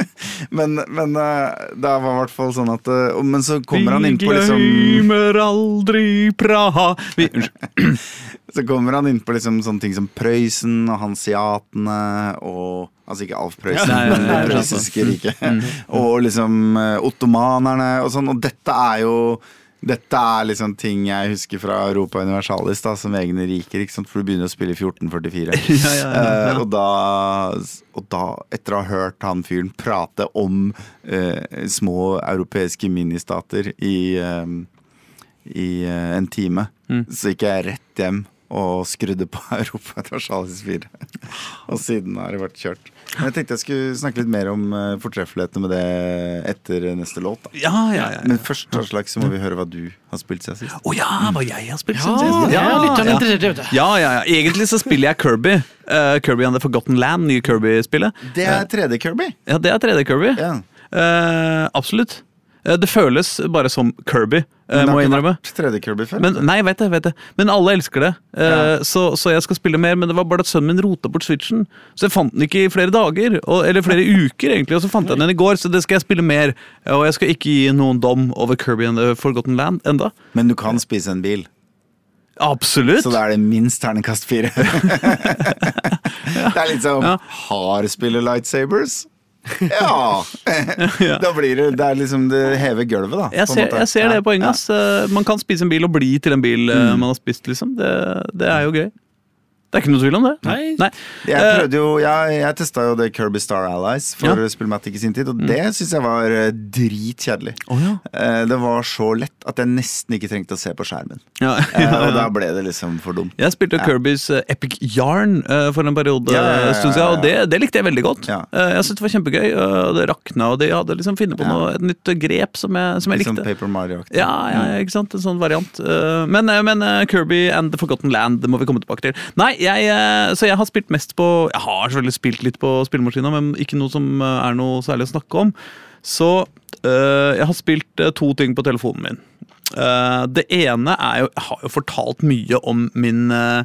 men men eh, det var i hvert fall sånn at eh, Men så kommer han inn på Vi liksom glemmer aldri Praha Vi, Unnskyld. Så kommer han inn på liksom sånne ting som Prøysen og hansiatene og Altså ikke Alf Prøysen, Ja, nei, men nei, det nei, Mm. riket. Og liksom eh, ottomanerne og sånn. Og dette er jo dette er liksom ting jeg husker fra Europa Universalis da, som egne riker. ikke sant? For du begynner å spille i 1444. Ja, ja, ja. Eh, og, da, og da, etter å ha hørt han fyren prate om uh, små europeiske ministater i, uh, i en time, Mm. så gikk jeg rett hjem og skrudde på Europa Universalis 4. og siden har det vært kjørt. Men jeg tenkte jeg skulle snakke litt mer om fortreffeligheten fortreffelighetene med det etter neste låt. da. Ja, ja, ja. Men først Aslak, så må vi høre hva du har spilt siden sist. Å ja, hva jeg har spilt siden sist? er ja. interessert i, vet. Ja, ja, ja. Egentlig så spiller jeg Kirby. Uh, Kirby and the Forgotten Land, nye Kirby-spillet. Det er 3D-Kirby. Ja, det er 3D-Kirby. Ja. Eh, absolutt. Eh, det føles bare som Kirby, eh, Men det må har ikke 3D-Kirby før. Men, nei, vet jeg vet jeg. Men alle elsker det. Eh, Ja. så, så jeg skal spille mer, men det var bare at sønnen min rota bort switchen. Så jeg fant den ikke i flere dager, og, eller flere uker, egentlig, og så fant jeg den i går. Så det skal jeg spille mer. Og jeg skal ikke gi noen dom over Kirby and the Forgotten Land enda. Men du kan spise en bil, Absolutt! så da er det minst terningkast fire. det er litt sånn Ja. Har spillet lightsabers? Ja! da blir det Det er liksom Det hever gulvet, da. Jeg ser, jeg ser det Ja, poenget. Eh, Man kan spise en bil og bli til en bil mm. man har spist, liksom. Det, det er jo gøy. Det er ikke noe tvil om det. Nei. Jeg Eh, prøvde jo, jeg, jeg testa jo det Kirby Star Allies for Ja. Mm. Spillmatic i sin tid, og det syns jeg var eh, dritkjedelig. Oh, ja. Eh, Det var så lett at jeg nesten ikke trengte å se på skjermen. Ja. Og da ble det liksom for dumt. Jeg spilte Ja. Kirbys Epic Yarn for en periode Ja, ja, ja, en stund siden, ja, og det, det likte jeg veldig godt. Ja. Jeg syntes det var kjempegøy, og det rakna, og de hadde liksom funnet på Ja. noe, et nytt grep som jeg, som jeg Litt sånn. Paper Mario-aktig. Ja, ja, ja, ikke sant? En sånn variant. Men, men Kirby and The Forgotten Land det må vi komme tilbake til. Nei, jeg, eh, så jeg har spilt mest på Jeg har selvfølgelig spilt litt på spillemaskina, men ikke noe som eh, er noe særlig å snakke om. Så eh, jeg har spilt to ting på telefonen min. Uh, det ene er jo Jeg har jo fortalt mye om min uh,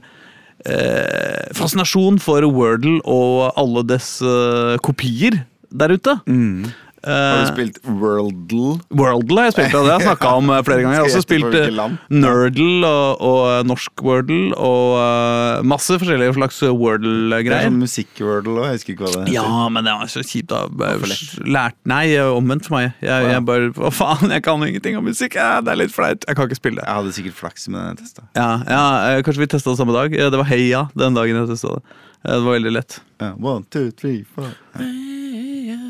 fascinasjon for Wordle og alle dess uh, kopier der ute. Mm. Har Eh, du spilt Worldle? Wordle har jeg spilt, det har jeg snakka om eh, flere ganger. Jeg har også spilt eh? Nerdle og, og eh, norsk Wordle og eh, masse forskjellige slags er Wordle-greier. sånn musikk-Wordle òg, jeg husker ikke hva det heter. Ja, men det var så kjipt. da. Lært, Nei, eh, omvendt for meg. Jeg, jeg bare Hva faen, jeg kan ingenting om musikk! Ja, det er litt flaut. Jeg kan ikke spille det. Jeg hadde sikkert flaks med den testa. Ja, ja, eh, Kanskje vi testa det samme dag. Eh, Det var Heia den dagen jeg testa det. Eh, Det var veldig lett. Ja, one, two, three, four.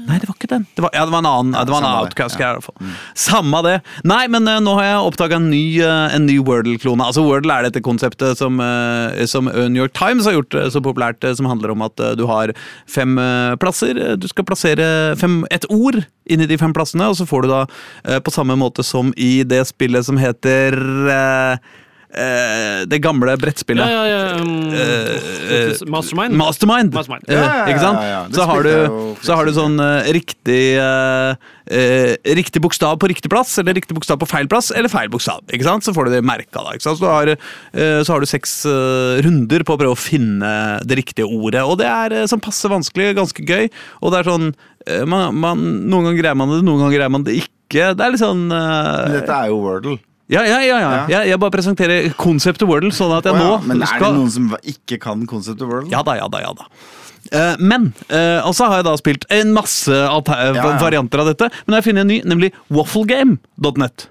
Nei, det var ikke den. Det var, ja, det var en annen. Ja, det var en det. outcast-greie. i. Samme det. Nei, men uh, nå har jeg oppdaga en ny, en ny Wordle-klone. Altså, Wordle er dette konseptet som, uh, som New York Times har gjort så populært, som handler om at du har fem plasser. Du skal plassere fem, et ord inni de fem plassene, og så får du da, på samme måte som i det spillet som heter Det gamle brettspillet. Ja, ja, ja. Um, Eh, Mastermind? Mastermind. Mastermind. Eh, Ja, ja, ja, ikke sant? Så, har du, så har du sånn uh, riktig uh, uh, Riktig bokstav på riktig plass, eller riktig bokstav på feil plass, eller feil bokstav. ikke sant? Så får du det merka. da, ikke sant? Så, har, eh, så har du seks eh, runder på å prøve å finne det riktige ordet. Og det er eh, sånn passe vanskelig, ganske gøy. Og det er sånn eh, man, man, Noen ganger greier man det, noen ganger greier man det ikke. Det er litt sånn eh, dette er jo Wordle. Ja, ja, ja, ja. Ja. Jeg, jeg bare presenterer konseptet Wordle, sånn at jeg oh, nå Men er det noen som ikke kan konseptet Wordle? ja da, ja da, ja da. Uh, men uh, Og så har jeg da spilt en masse varianter av dette. Men jeg har funnet en ny, nemlig wafflegame.net.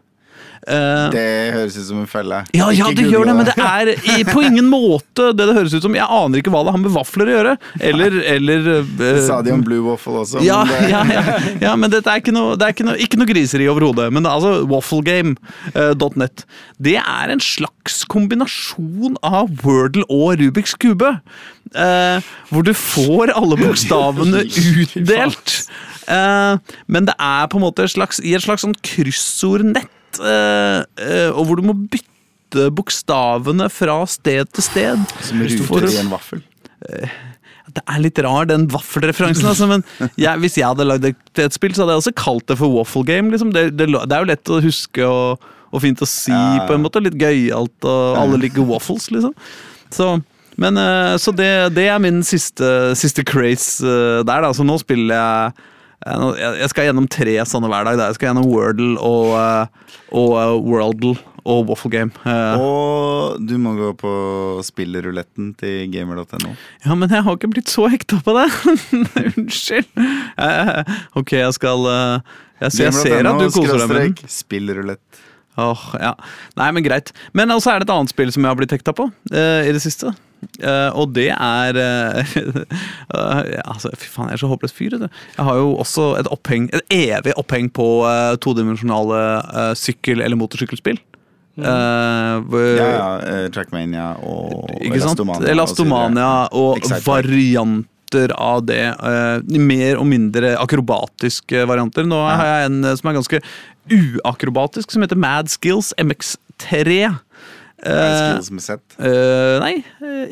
Eh, Det høres ut som en felle. ja, ja, det gjør det, men det er i, på ingen måte det det høres ut som. Jeg aner ikke hva det har med vafler å gjøre. Eller, eller uh, Det sa de om Blue Waffle også. ja, men ja, ja, ja, men dette er ikke noe, det er ikke noe, ikke noe griseri overhodet. Men altså wafflegame.net. Det er en slags kombinasjon av Wordle og Rubiks kube. Uh, hvor du får alle bokstavene utdelt. Uh, men det er på en måte et slags, i et slags sånn kryssordnett, eh, eh, og hvor du må bytte bokstavene fra sted til sted. Som ruter i en vaffel. det er litt rar, den vaffelreferansen. Altså, men jeg, hvis jeg hadde lagd et, spill, så hadde jeg også kalt det for waffle game. Liksom. Det, det, det er jo lett å huske og, og fint å si, Ja, på en måte. Litt gøyalt, og alle liker waffles, liksom. Så, men, eh, så det, det er min siste, siste craze eh, der, da. Så nå spiller jeg jeg skal gjennom tre sånne hver dag. Da. Jeg skal gjennom Wordle og, eh, og eh, Worldle og Waffle Game. Eh, Og du må gå på spilleruletten til gamer.no. Ja, men jeg har ikke blitt så hekta på det. Unnskyld. Ok, jeg skal jeg, ser- jeg ser at du koser deg med den. skråstrek Spillrulett. Åh, ja. Nei, men greit. Men også er det et annet spill som jeg har blitt hekta på uh, i det siste. Eh, og det er uh, altså, Fy faen, jeg er så håpløs fyr. Det. Jeg har jo også et oppheng Et evig oppheng på todimensjonale sykkel- eller motorsykkelspill. Uh, Ja, ja. Trackmania og ikke sant? Elastomania. Elastomania og, Bike. varianter av det. Uh, mer og mindre akrobatiske varianter. Nå har jeg en som er ganske uakrobatisk, som heter Mad Skills MX3. Eh, Skills med Z. Uh, nei,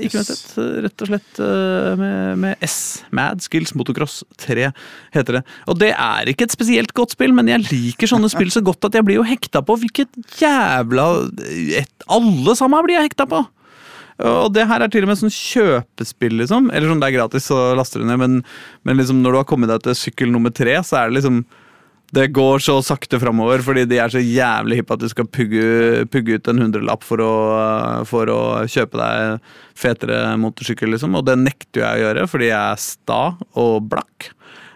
ikke med. Z. Rett og slett uh, med, med S. Mad Skills Motocross 3 heter det. Og det er ikke et spesielt godt spill, men jeg liker sånne spill så godt at jeg blir jo hekta på hvilket jævla et, Alle sammen blir jeg hekta på! Og det her er til og med sånn kjøpespill, liksom. Eller sånn det er gratis så laster du ned, men, men liksom når du har kommet deg til sykkel nummer tre, så er det liksom det går så sakte framover, fordi de er så jævlig hippe at du skal pugge, pugge ut en hundrelapp for å, for å kjøpe deg fetere motorsykkel, liksom. Og det nekter jeg å gjøre, fordi jeg er sta og blakk.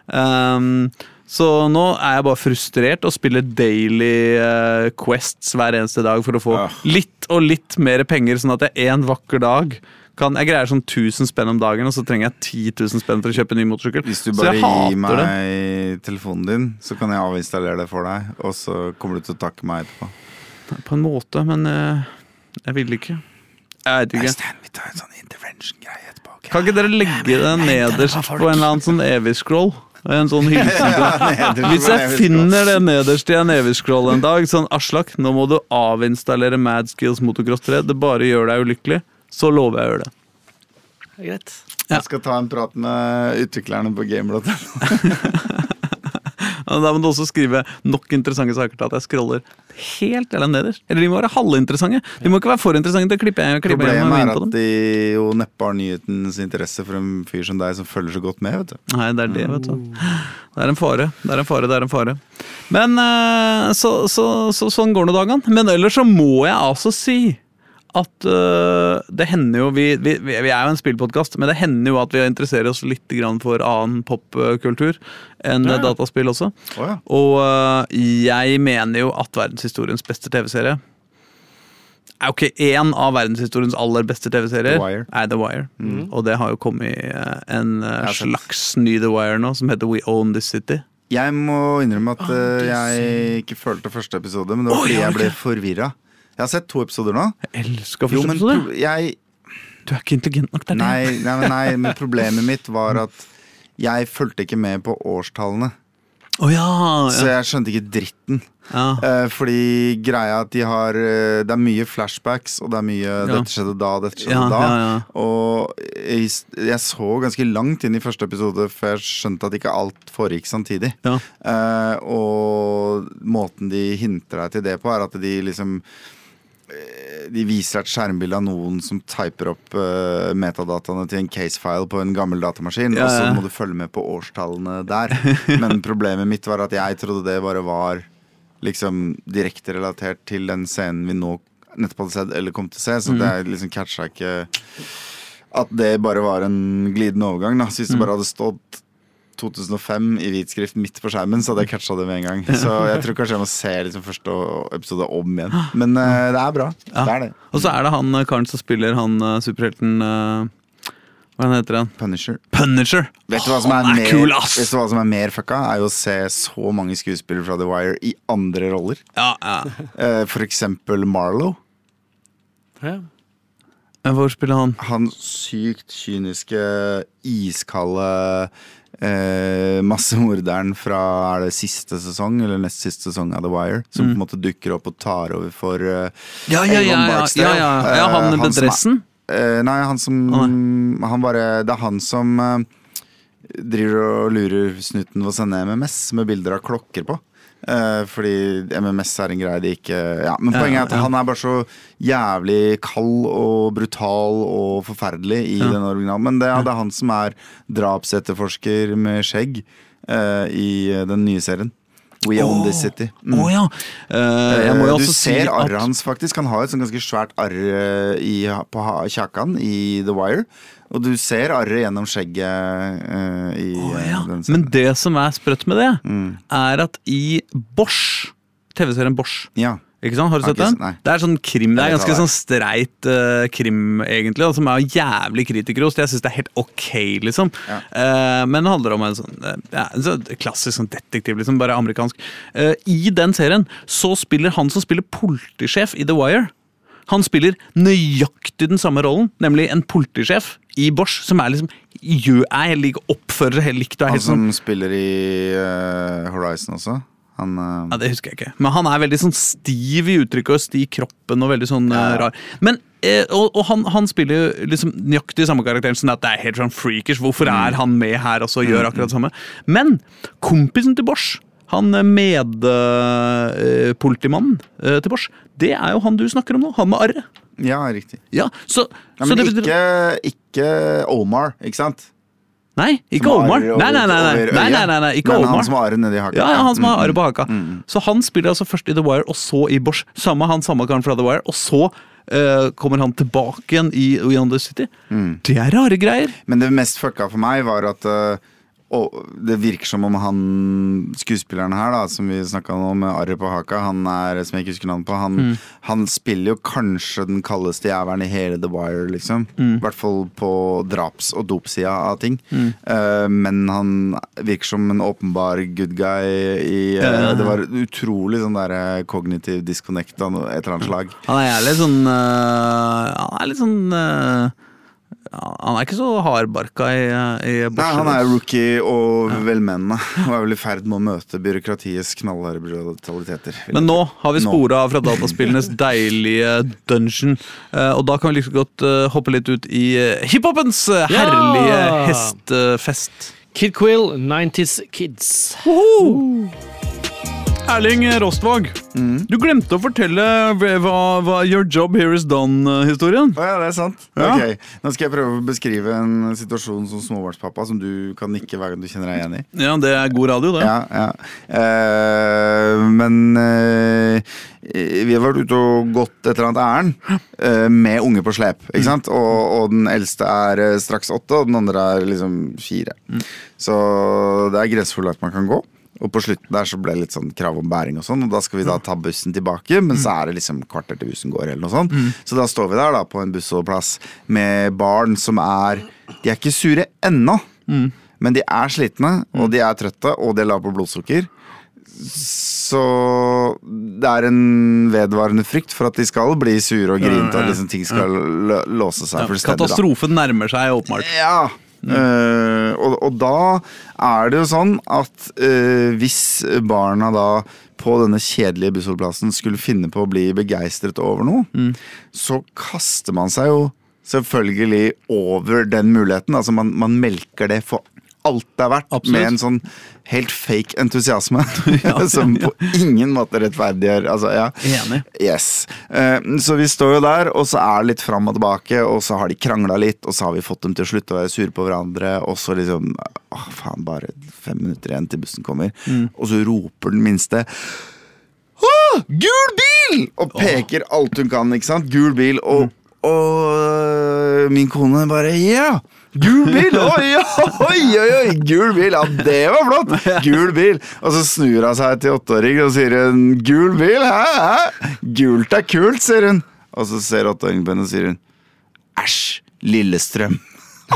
Um, Så nå er jeg bare frustrert og spiller daily uh, quests hver eneste dag for å få Ah. litt og litt mer penger, sånn at jeg en vakker dag kan Jeg greier sånn 1000 spenn om dagen, og så trenger jeg 10 000 spenn for å kjøpe en ny motorsykkel. Hvis du bare gir meg det. telefonen din, så kan jeg avinstallere det for deg. Og så kommer du til å takke meg etterpå. På en måte, men uh, jeg vil ikke. Jeg vet ikke. Stan, vi tar en sånn intervention-greie etterpå. Okay? Kan ikke dere legge det nederst på en eller annen sånn evig-scroll? En sånn hilsen til Hvis jeg finner det nederst i en evig-scroll en dag, sånn Aslak, nå må du avinstallere Mad Skills Motocross 3, det bare gjør deg ulykkelig, så lover jeg å gjøre det. Det er greit. Jeg skal ta en prat med utviklerne på Gameblot. Da må du også skrive nok interessante saker til at jeg scroller helt eller nederst. Eller de må være halvinteressante. De må ikke være for interessante til å klippe jeg klipper jeg meg Problemet er at de jo neppe har nyhetens interesse for en fyr som deg, som følger så godt med. vet du Nei, det er det, vet du. Det er en fare. Det er en fare, det er en fare. Men eh, så, så, så, sånn går nå dagene. Men ellers så må jeg altså si at uh, det hender jo vi, vi, vi er jo en spillpodkast, men det hender jo at vi interesserer oss litt grann for annen popkultur enn Ja, ja. dataspill også. Oh, ja. Og uh, jeg mener jo at verdenshistoriens beste TV-serie er jo ikke én av verdenshistoriens aller beste TV-serier. Er The Wire. Og det har jo kommet eh, en slags ny The Wire nå, som heter We Own This City. Jeg må innrømme at eh, jeg ikke følte første episode, men det var fordi jeg ble forvirra. Jeg har sett to episoder nå. Jeg elsker Jo, første men episode. pro- jeg Du er ikke intelligent nok. Det er det. Nei, nei, men nei, men problemet mitt var at jeg fulgte ikke med på årstallene. Å ja, Så ja. jeg skjønte ikke dritten. ja. Eh, fordi greia at de har eh, Det er mye flashbacks, og det er mye 'dette skjedde da', 'dette skjedde Ja, da'. ja, ja. Og jeg, jeg så ganske langt inn i første episode før jeg skjønte at ikke alt foregikk samtidig. Ja. Eh, og måten de hinter deg til det på, er at de liksom de viser et skjermbilde av noen som typer opp uh, metadataene til en casefile på en gammel datamaskin, Ja, og så må du følge med på årstallene der. Men problemet mitt var at jeg trodde det bare var liksom direkte relatert til den scenen vi nå nettopp hadde sett eller kom til å se, så Mm. det liksom catcha ikke at det bare var en glidende overgang. Da. Så hvis Mm. det bare hadde stått 2005 i hvit skrift midt på skjermen, så hadde jeg catcha det med en gang. Så jeg tror kanskje jeg må se liksom første episode om igjen. Men uh, det er bra. Ja. Det er det. Og så er det han eh, karen som spiller han eh, superhelten uh, Hva heter han? Punisher. Punisher! Vet du hva som er, er mer, cool, ass! Vet du hva som er mer fucka? Er jo å se så mange skuespillere fra The Wire i andre roller. Ja, ja. Uh, for eksempel Marlow. Ja. Hvor spiller han? Han sykt kyniske, iskalde eh, massemorderen fra er det siste sesong, eller nest siste sesong av The Wire, som på en måte dukker opp og tar over for eh, Mm. Ja, ja, ja, Avon ja, ja, ja. ja han Eh, med er- dressen? Eh, nei, han som han bare, Det er han som eh, driver og lurer snuten ved å sende MMS med bilder av klokker på. Eh, fordi MMS er en greie de ikke Ja, Men poenget er at han er bare så jævlig kald og brutal og forferdelig i Ja. den originalen. Men det, det er han som er drapsetterforsker med skjegg uh, i den nye serien. We Own This City. Mm. Oh, ja! uh, du si ser at arret hans, faktisk. Han har et sånn ganske svært arr på kjakan i The Wire. Og du ser arret gjennom skjegget Uh, i oh, ja. Men det som er sprøtt med det, Mm. er at i Bosch, TV-serien Bosch Ja. ikke sant? Har du sett den? nei. Det er sånn krim, det er ganske sånn streit uh, krim, egentlig, som er jævlig kritikerrost. Jeg syns det er helt ok, liksom. Ja. Uh, men det handler om en sånn, uh, ja, en sånn klassisk sånn detektiv, liksom, bare amerikansk. I den serien så spiller han som spiller politisjef i The Wire, han spiller nøyaktig den samme rollen, nemlig en politisjef i Bosch, som er liksom gjør, er helt lik, oppfører helt likt. Han som sånn, som spiller i uh, Horizon også. Han uh... Ja, Det husker jeg ikke. Men han er veldig sånn stiv i uttrykket og stiv i kroppen og veldig sånn ja. uh, rar. Men, eh, og og han, han spiller liksom nøyaktig samme karakteren, sånn at det er helt sånn freakers. Hvorfor er han med her også og gjør akkurat det samme? Men kompisen til Bosch, han medpolitimannen uh, til Bosch, det er jo han du snakker om nå. Han med arret. Ja, riktig. Ja, så, Ja, så men det ikke, ikke Omar, ikke sant? Nei, ikke Omar. Over nei, nei, nei, nei ikke Men Omar. han som har arret nedi haka. Ja, ja, han som har arret på haka. mm. Så han spiller altså først i The Wire, og så i Bosch. Samme han, samme karen fra The Wire. Og så Uh, kommer han tilbake igjen i Own City. Mm. Det er rare greier. Men det mest fucka for meg var at eh, og det virker som om han skuespilleren her, da, som vi snakka om med arret på haka, han er, som jeg ikke husker navnet på, han, han spiller jo kanskje den kaldeste jævelen i hele The Wire, liksom. I hvert fall på draps- og dopsida av ting. Eh, men han virker som en åpenbar good guy i uh. Det var utrolig sånn der eh, kognitiv disconnect av et eller annet slag. Han er litt sånn uh, Han er litt sånn Han er ikke så hardbarka i, i Nei, han er rookie og velmenende, og er vel i ferd med å møte byråkratiets knallharde brutaliteter. Men nå har vi spora fra dataspillenes deilige dungeon. eh, Og da kan vi like godt eh, hoppe litt ut i eh, hiphopens herlige Ja! hestefest. Kid Quill, 90s Kids. Erling Rostvåg, du glemte å fortelle hva, hva Your Job Here Is Done-historien. Å ja, det er sant. Ja. Ok, Nå skal jeg prøve å beskrive en situasjon som småbarnspappa som du kan nikke hver gang du kjenner deg igjen i. Ja, det er god radio, det. Ja, ja. Uh, men uh, vi har vært ute og gått et eller annet ærend uh, med unge på slep. Ikke sant? Og, og den eldste er straks åtte, og den andre er liksom fire. Så det er grenser for hvor langt man kan gå. Og på slutten der så ble det litt sånn krav om bæring og sånn, og da skal vi da ta bussen tilbake, men så er det liksom kvarter til bussen går, eller noe sånt. Så da står vi der da på en bussholdeplass med barn som er De er ikke sure ennå, men de er slitne, og de er trøtte, og de er lave på blodsukker. Så det er en vedvarende frykt for at de skal bli sure og grinte, og liksom ting skal låse seg fullstendig. da. Katastrofen nærmer seg, åpenbart. Ja. Eh, og, og da er det jo sånn at uh, hvis barna da på denne kjedelige bussholdeplassen skulle finne på å bli begeistret over noe, så kaster man seg jo selvfølgelig over den muligheten. Altså man, man melker det for alt det er verdt, Absolutt. med en sånn helt fake entusiasme. som på ingen måte rettferdiggjør altså, ja. Enig. Yes. Eh, så vi står jo der, og så er det litt fram og tilbake, og så har de krangla litt, og så har vi fått dem til å slutte å være sure på hverandre, og så liksom Åh, faen, bare fem minutter igjen til bussen kommer. Og så roper den minste Åh, gul bil! Og peker alt hun kan, ikke sant? Gul bil, og, og øh, min kone bare Ja! Gul bil! Oi, oi, oi, oi! Gul bil! Ja, det var flott! Gul bil! Og så snur hun seg til åtteåringen og sier hun, Gul bil? Hæ? Hæ? Gult er kult, sier hun. Og så ser åtteåringen på henne og sier hun Æsj! Lillestrøm.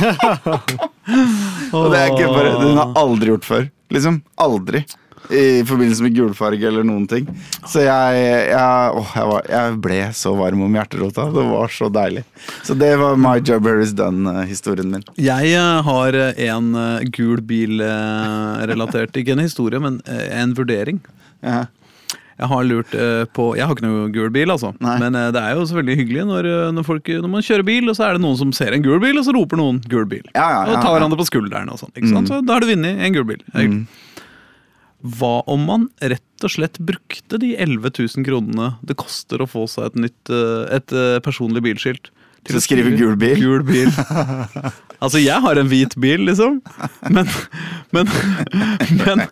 Og det er ikke bare Hun har aldri gjort før. Liksom. Aldri. I forbindelse med gulfarge eller noen ting. Så jeg, jeg, åh, jeg, var, jeg ble så varm om hjerterota. Det var så deilig. Så det var My Job Here Is Done-historien min. Jeg eh, har eh, en eh, gul bil-relatert, ikke en historie, men eh, en vurdering. Ja. Jeg har lurt eh, på Jeg har ikke noe gul bil, altså. Nei. Men eh, det er jo selvfølgelig hyggelig når, eh, når, folk, når man kjører bil, og så er det noen som ser en gul bil, og så roper noen 'gul bil'. Ja, ja, og tar hverandre på skulderen og sånn. Mm. Så da har du vunnet en gul bil. Mm. Hva om man rett og slett brukte de 11 000 kronene det koster å få seg et nytt eh, et eh, personlig bilskilt? Til å skrive gul bil? Gul bil. Altså, jeg har en hvit bil, liksom. Men, men, men,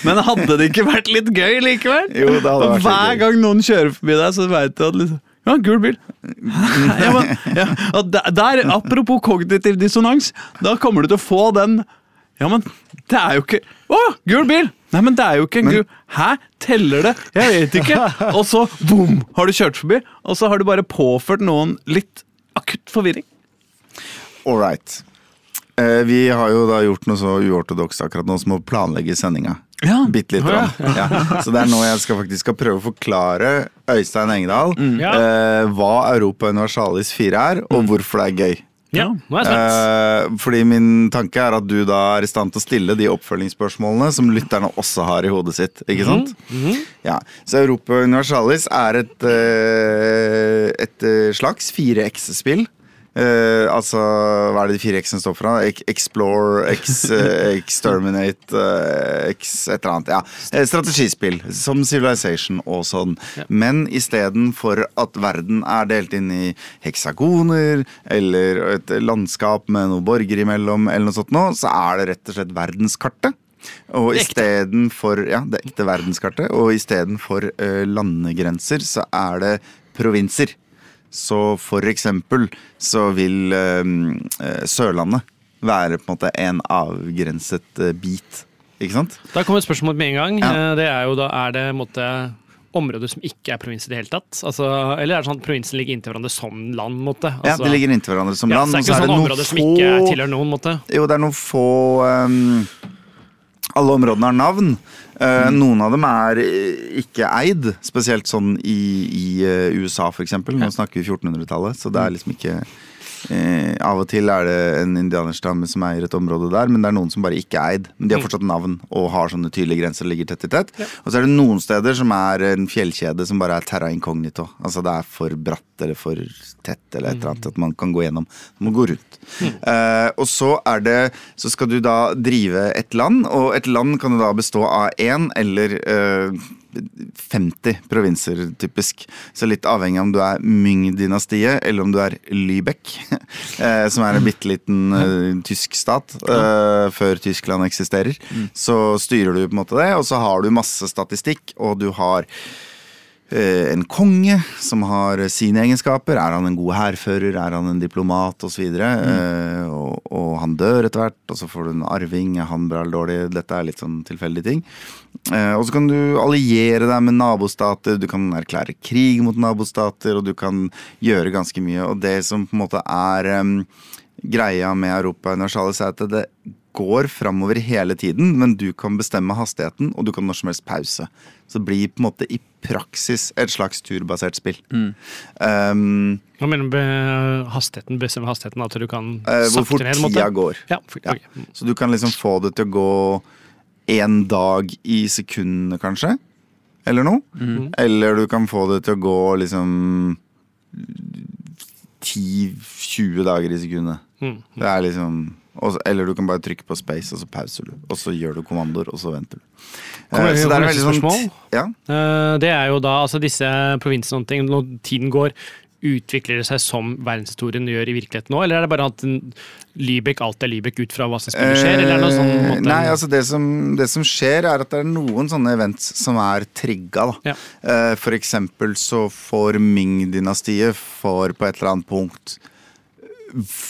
men hadde det ikke vært litt gøy likevel? Jo, det hadde vært Hver gang noen kjører forbi deg, så veit du at liksom Ja, gul bil. Ja, men, ja, der, apropos kognitiv dissonans, da kommer du til å få den Ja, men det er jo ikke Å, gul bil! Nei, men det er jo ikke en Men- gru... Hæ? Teller det? Jeg vet ikke. Og så boom, har du kjørt forbi, og så har du bare påført noen litt akutt forvirring. All right. Eh, vi har jo da gjort noe så uortodokst akkurat nå som å planlegge sendinga. Ja. Bitte lite grann. Ja. Så det er nå jeg skal faktisk skal prøve å forklare Øystein Engedal mm. eh, hva Europa Universalis 4 er, og hvorfor det er gøy. Ja, nå er jeg spent. Eh, fordi min tanke er at du da er i stand til å stille de oppfølgingsspørsmålene som lytterne også har i hodet sitt. Ikke sant? Ja, Så Europa Universalis er et, eh, et eh, slags 4X-spill. Eh, altså, hva er det de fire X-ene står for? da? Explore, X, eh, Exterminate, X et eller annet. Ja. Strategispill, som Civilization og sånn. Men istedenfor at verden er delt inn i heksagoner, eller et landskap med noen borgere imellom, eller noe sånt nå, så er det rett og slett verdenskartet. Og istedenfor Ja, det ekte verdenskartet. Og istedenfor uh, landegrenser, så er det provinser. Så for eksempel så vil eh, eh, Sørlandet være på en måte en avgrenset eh, bit. Ikke sant? Da kommer et spørsmål med en gang. Ja. Eh, Det er jo da, er det på måte, områder som ikke er provins i det hele tatt? Altså, eller er det sånn at provinsen ligger inntil hverandre som land? måte? Altså, Ja, De ligger inntil hverandre som ja, land. så er det ikke sånn områder som ikke tilhører noen? måte. Jo, det er noen få um... Alle områdene har navn. Mm. Noen av dem er eh, ikke eid, spesielt sånn i, i eh, USA f.eks. Nå snakker vi 1400-tallet, så Mm. det er liksom ikke eh, Av og til er det en indianerstamme som eier et område der, men det er noen som bare ikke er eid. Men de har Mm. fortsatt navn og har sånne tydelige grenser og ligger tett i tett. Og så er det noen steder som er en fjellkjede som bare er terra incognito. Altså det er for bratt eller for tett eller et eller annet at man kan gå gjennom. Man må gå rundt. Eh, og så er det Så skal du da drive et land, og et land kan jo da bestå av én eller eh, 50 provinser, typisk. Så litt avhengig av om du er Myng-dynastiet eller om du er Lübeck, eh, som er en bitte liten uh, tysk stat uh, før Tyskland eksisterer. Så styrer du på en måte det, og så har du masse statistikk, og du har en konge som har sine egenskaper. Er han en god hærfører, er han en diplomat osv.? Mm. Eh, og, og han dør etter hvert, og så får du en arving. Er han bra eller dårlig? Dette er litt sånn tilfeldige ting. Eh, og så kan du alliere deg med nabostater, du kan erklære krig mot nabostater, og du kan gjøre ganske mye. Og det som på en måte er um, greia med Europa Universalis, er at det går framover hele tiden, men du kan bestemme hastigheten, og du kan når som helst pause. Så det blir på en måte i praksis et slags turbasert spill. Um, Hva mener du med hastigheten? Bestemme hastigheten? At du kan uh, hvor fort sakte ned? på en måte? tida går. Ja, for, Ja. ok. Så du kan liksom få det til å gå en dag i sekundene, kanskje. Eller noe. Eller du kan få det til å gå liksom 10-20 dager i sekundet. Mm. Det er liksom og Eller du kan bare trykke på space, og så pauser du. Og så gjør du kommandoer, og så venter du. Kommer Eh, så det er veldig sånn spørsmål? Ja. Eh, Det er jo da altså disse provinsene og ting, når tiden går, utvikler det seg som verdenshistorien gjør i virkeligheten nå, eller er det bare at Lybek alltid er Lübeck ut fra hva som spiller skjer, eller er det noe sånn Eh, måte, Nei, altså det som, det som skjer er at det er noen sånne events som er trigga. Da. Ja. For eksempel så får Ming-dynastiet får på et eller annet punkt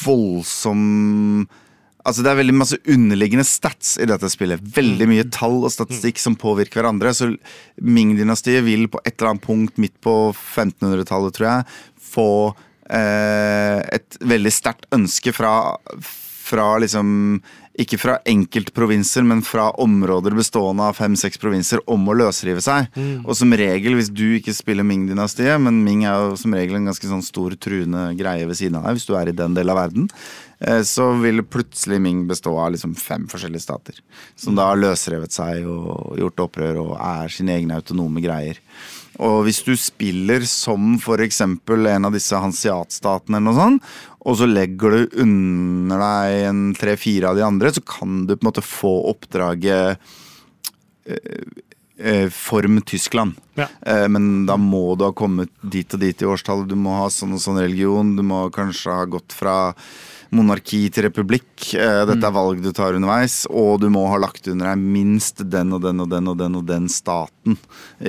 voldsom Altså Det er veldig masse underliggende stats i dette spillet. Veldig mye tall og statistikk som påvirker hverandre. Så Ming-dynastiet vil på et eller annet punkt midt på 1500-tallet, tror jeg, få eh, et veldig sterkt ønske fra, fra liksom ikke fra enkeltprovinser, men fra områder bestående av fem-seks provinser om å løsrive seg. Og som regel, hvis du ikke spiller Ming-dynastiet, men Ming er jo som regel en ganske sånn stor truende greie ved siden av deg, hvis du er i den delen av verden, eh, så vil plutselig Ming bestå av liksom fem forskjellige stater. Som da har løsrevet seg og gjort opprør og er sine egne autonome greier. Og hvis du spiller som f.eks. en av disse hansiatstatene eller noe sånt, og så legger du under deg en tre-fire av de andre, så kan du på en måte få oppdraget eh, eh, Form Tyskland. Ja. Eh, Men da må du ha kommet dit og dit i årstallet. Du må ha sånn og sånn religion. Du må kanskje ha gått fra monarki til republikk. Eh, Dette er valg du tar underveis. Og du må ha lagt under deg minst den og den og den og den og den staten.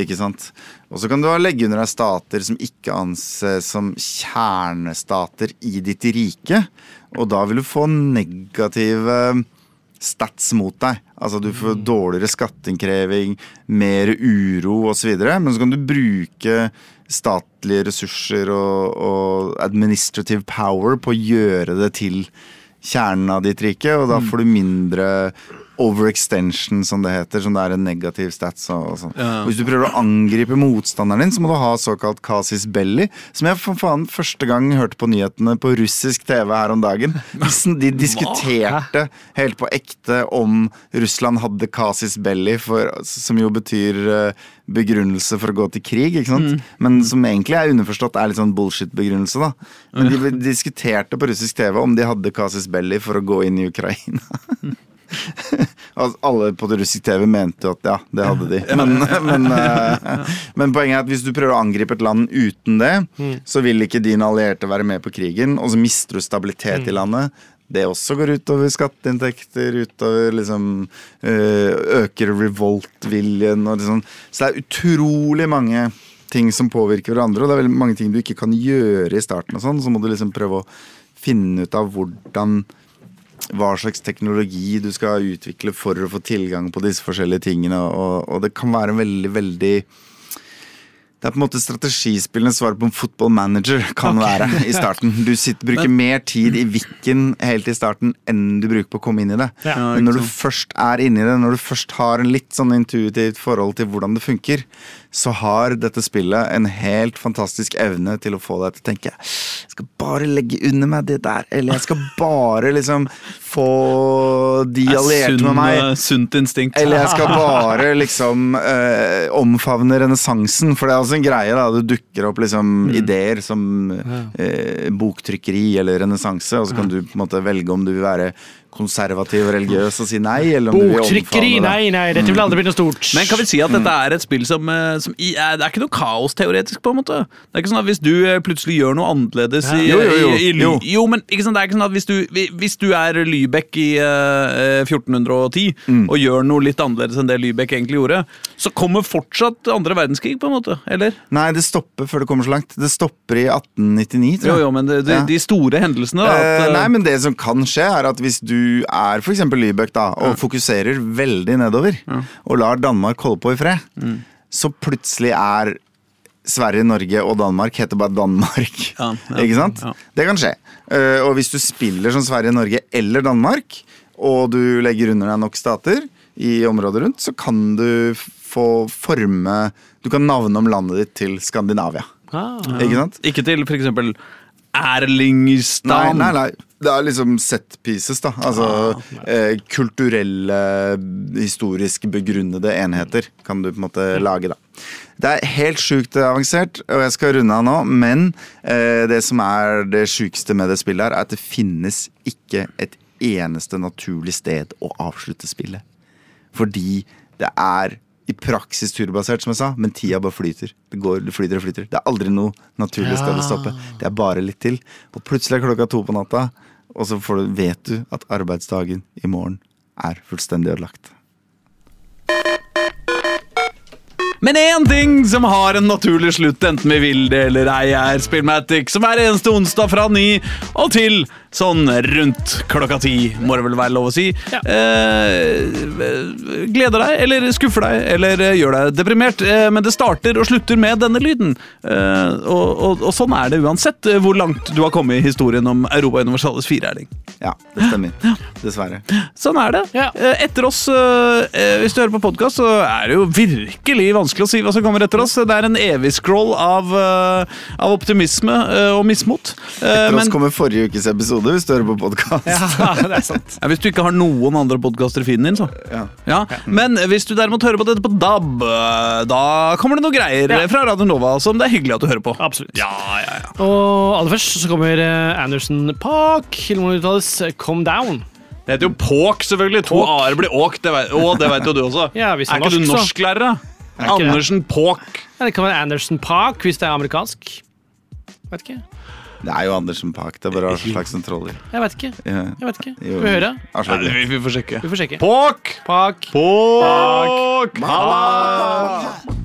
Ikke sant? Og så kan du legge under deg stater som ikke anses som kjernestater i ditt rike. Og da vil du få negative stats mot deg. Altså Du får dårligere skatteinnkreving, mer uro osv. Men så kan du bruke statlige ressurser og, og administrative power på å gjøre det til kjernen av ditt rike, og da får du mindre overextension, som det heter, som det er en negativ stats. Og, og sånn. Ja. Hvis du prøver å angripe motstanderen din, så må du ha såkalt Kasis belli, som jeg for faen første gang hørte på nyhetene på russisk TV her om dagen. De, diskuterte helt på ekte om Russland hadde Kasis belli, for, som jo betyr eh, begrunnelse for å gå til krig, ikke sant? Men som egentlig er underforstått er litt sånn bullshit-begrunnelse, da. Men de diskuterte på russisk TV om de hadde Kasis belli for å gå inn i Ukraina. Altså, alle på russisk TV mente jo at ja, det hadde de. Men, men, eh, men poenget er at hvis du prøver å angripe et land uten det, så vil ikke dine allierte være med på krigen, og så mister du stabilitet i landet. Det også går utover skatteinntekter, utover liksom Øker Øker revoltviljen og liksom Så det er utrolig mange ting som påvirker hverandre, og det er veldig mange ting du ikke kan gjøre i starten og sånn, så må du liksom prøve å finne ut av hvordan hva slags teknologi du skal utvikle for å få tilgang på disse forskjellige tingene. Og, og det kan være en veldig, veldig det er på en måte strategispillende svar på en football manager kan være i starten. Du sitter, bruker mer tid i vikken helt i starten enn du bruker på å komme inn i det. Ja, Men når du først er inni det, når du først har en litt sånn intuitivt forhold til hvordan det funker, så har dette spillet en helt fantastisk evne til å få deg til å tenke Jeg skal bare legge under meg det der, eller jeg skal bare liksom få de Er allierte sunn, med meg. eh, Sunt instinkt. Eller jeg skal bare liksom eh, omfavne renessansen, for det er også en greie. da Det dukker opp liksom Mm. ideer som eh, boktrykkeri eller renessanse, og så kan du på en måte velge om du vil være konservativ og religiøs og si nei, eller om du vil Boktrykkeri, nei, nei, dette vil aldri bli noe stort. Men kan vi si at dette er et spill som, eh, som er, Det er ikke noe kaosteoretisk, på en måte? Det er ikke sånn at hvis du eh, plutselig gjør noe annerledes i, Jo, jo, jo. i, i, Jo. jo, men ikke sånn, det er ikke sånn at hvis du, hvis du er Lybekk i uh, 1410 Mm. og gjør noe litt annerledes enn det Lybekk egentlig gjorde, så kommer fortsatt andre verdenskrig, på en måte? Eller? Nei, det stopper før det kommer så langt. Det stopper i 1899, tror jeg. jo, men det, de, Ja. de store hendelsene, da. At, Eh, eh, nei, men det som kan skje, er at hvis du er f.eks. Lybøk da, og fokuserer veldig nedover, og lar Danmark holde på i fred, Mm. så plutselig er Sverige, Norge og Danmark heter bare Danmark. Ja, ja, Ikke sant? ja. Det kan skje. Eh, og hvis du spiller som Sverige, Norge eller Danmark, og du legger under deg nok stater i området rundt, så kan du få forme Du kan navne om landet ditt til Skandinavia. Ah. Ikke sant? Ikke til for eksempel Erlingstan. Nei, nei, nei. Det er liksom set pieces, da. Altså eh, kulturelle, historisk begrunnede enheter kan du på en måte lage, da. Det er helt sjukt avansert, og jeg skal runde av nå, men eh, det som er det sjukeste med det spillet, her, er at det finnes ikke et eneste naturlig sted å avslutte spillet. Fordi det er i praksis turbasert, som jeg sa, men tida bare flyter. Det går, det flyter og flyter. Det er aldri noe naturlig sted å stoppe. Det er bare litt til. Og plutselig er klokka to på natta, og så får du, vet du at arbeidsdagen i morgen er fullstendig ødelagt. Men én ting som har en naturlig slutt, enten vi vil det eller ei, er Spillmatic, som er eneste onsdag fra ni og til sånn rundt klokka ti, må det vel være lov å si. Ja. Eh, gleder deg, eller skuffer deg, eller eh, gjør deg deprimert. Eh, men det starter og slutter med denne lyden. Eh, og, og, og sånn er det uansett eh, hvor langt du har kommet i historien om Europa Universalis 4-erling. Ja, det stemmer. Dessverre. Sånn er det. Ja. Eh, Etter oss, hvis du hører på podkast, så er det jo virkelig vanskelig å si hva som kommer etter oss. Det er en evig scroll av, av optimisme og mismot. Eh, Etter men oss kommer forrige ukes episode, hvis du hører på podkast. Ja, det er sant. ja, hvis du ikke har noen andre podkaster i feeden din, så. Ja. Ja. Men hvis du derimot hører på dette på DAB, eh, da kommer det noe greier Ja. fra Radio Nova som det er hyggelig at du hører på. Absolutt. Ja, ja, ja. Og aller først så kommer eh, Anderson Park, eller hvordan det uttales, Come Down. Det heter jo Påk, selvfølgelig. To a-er blir åk. Det vet, å, det vet jo du også. Ja, hvis er er ikke du norsk, norsklærer, da? Er? Andersen Påk. Ja, det kan være Anderson Park hvis det er amerikansk. Vet ikke. Det er jo Andersen Park. Det er bare Aslak som troller. Jeg vet ikke. Jeg vet ikke. Skal vi høre? Aslak. Nei, vi, vi får sjekke. Vi får sjekke. Påk! Park. Påk! Halla!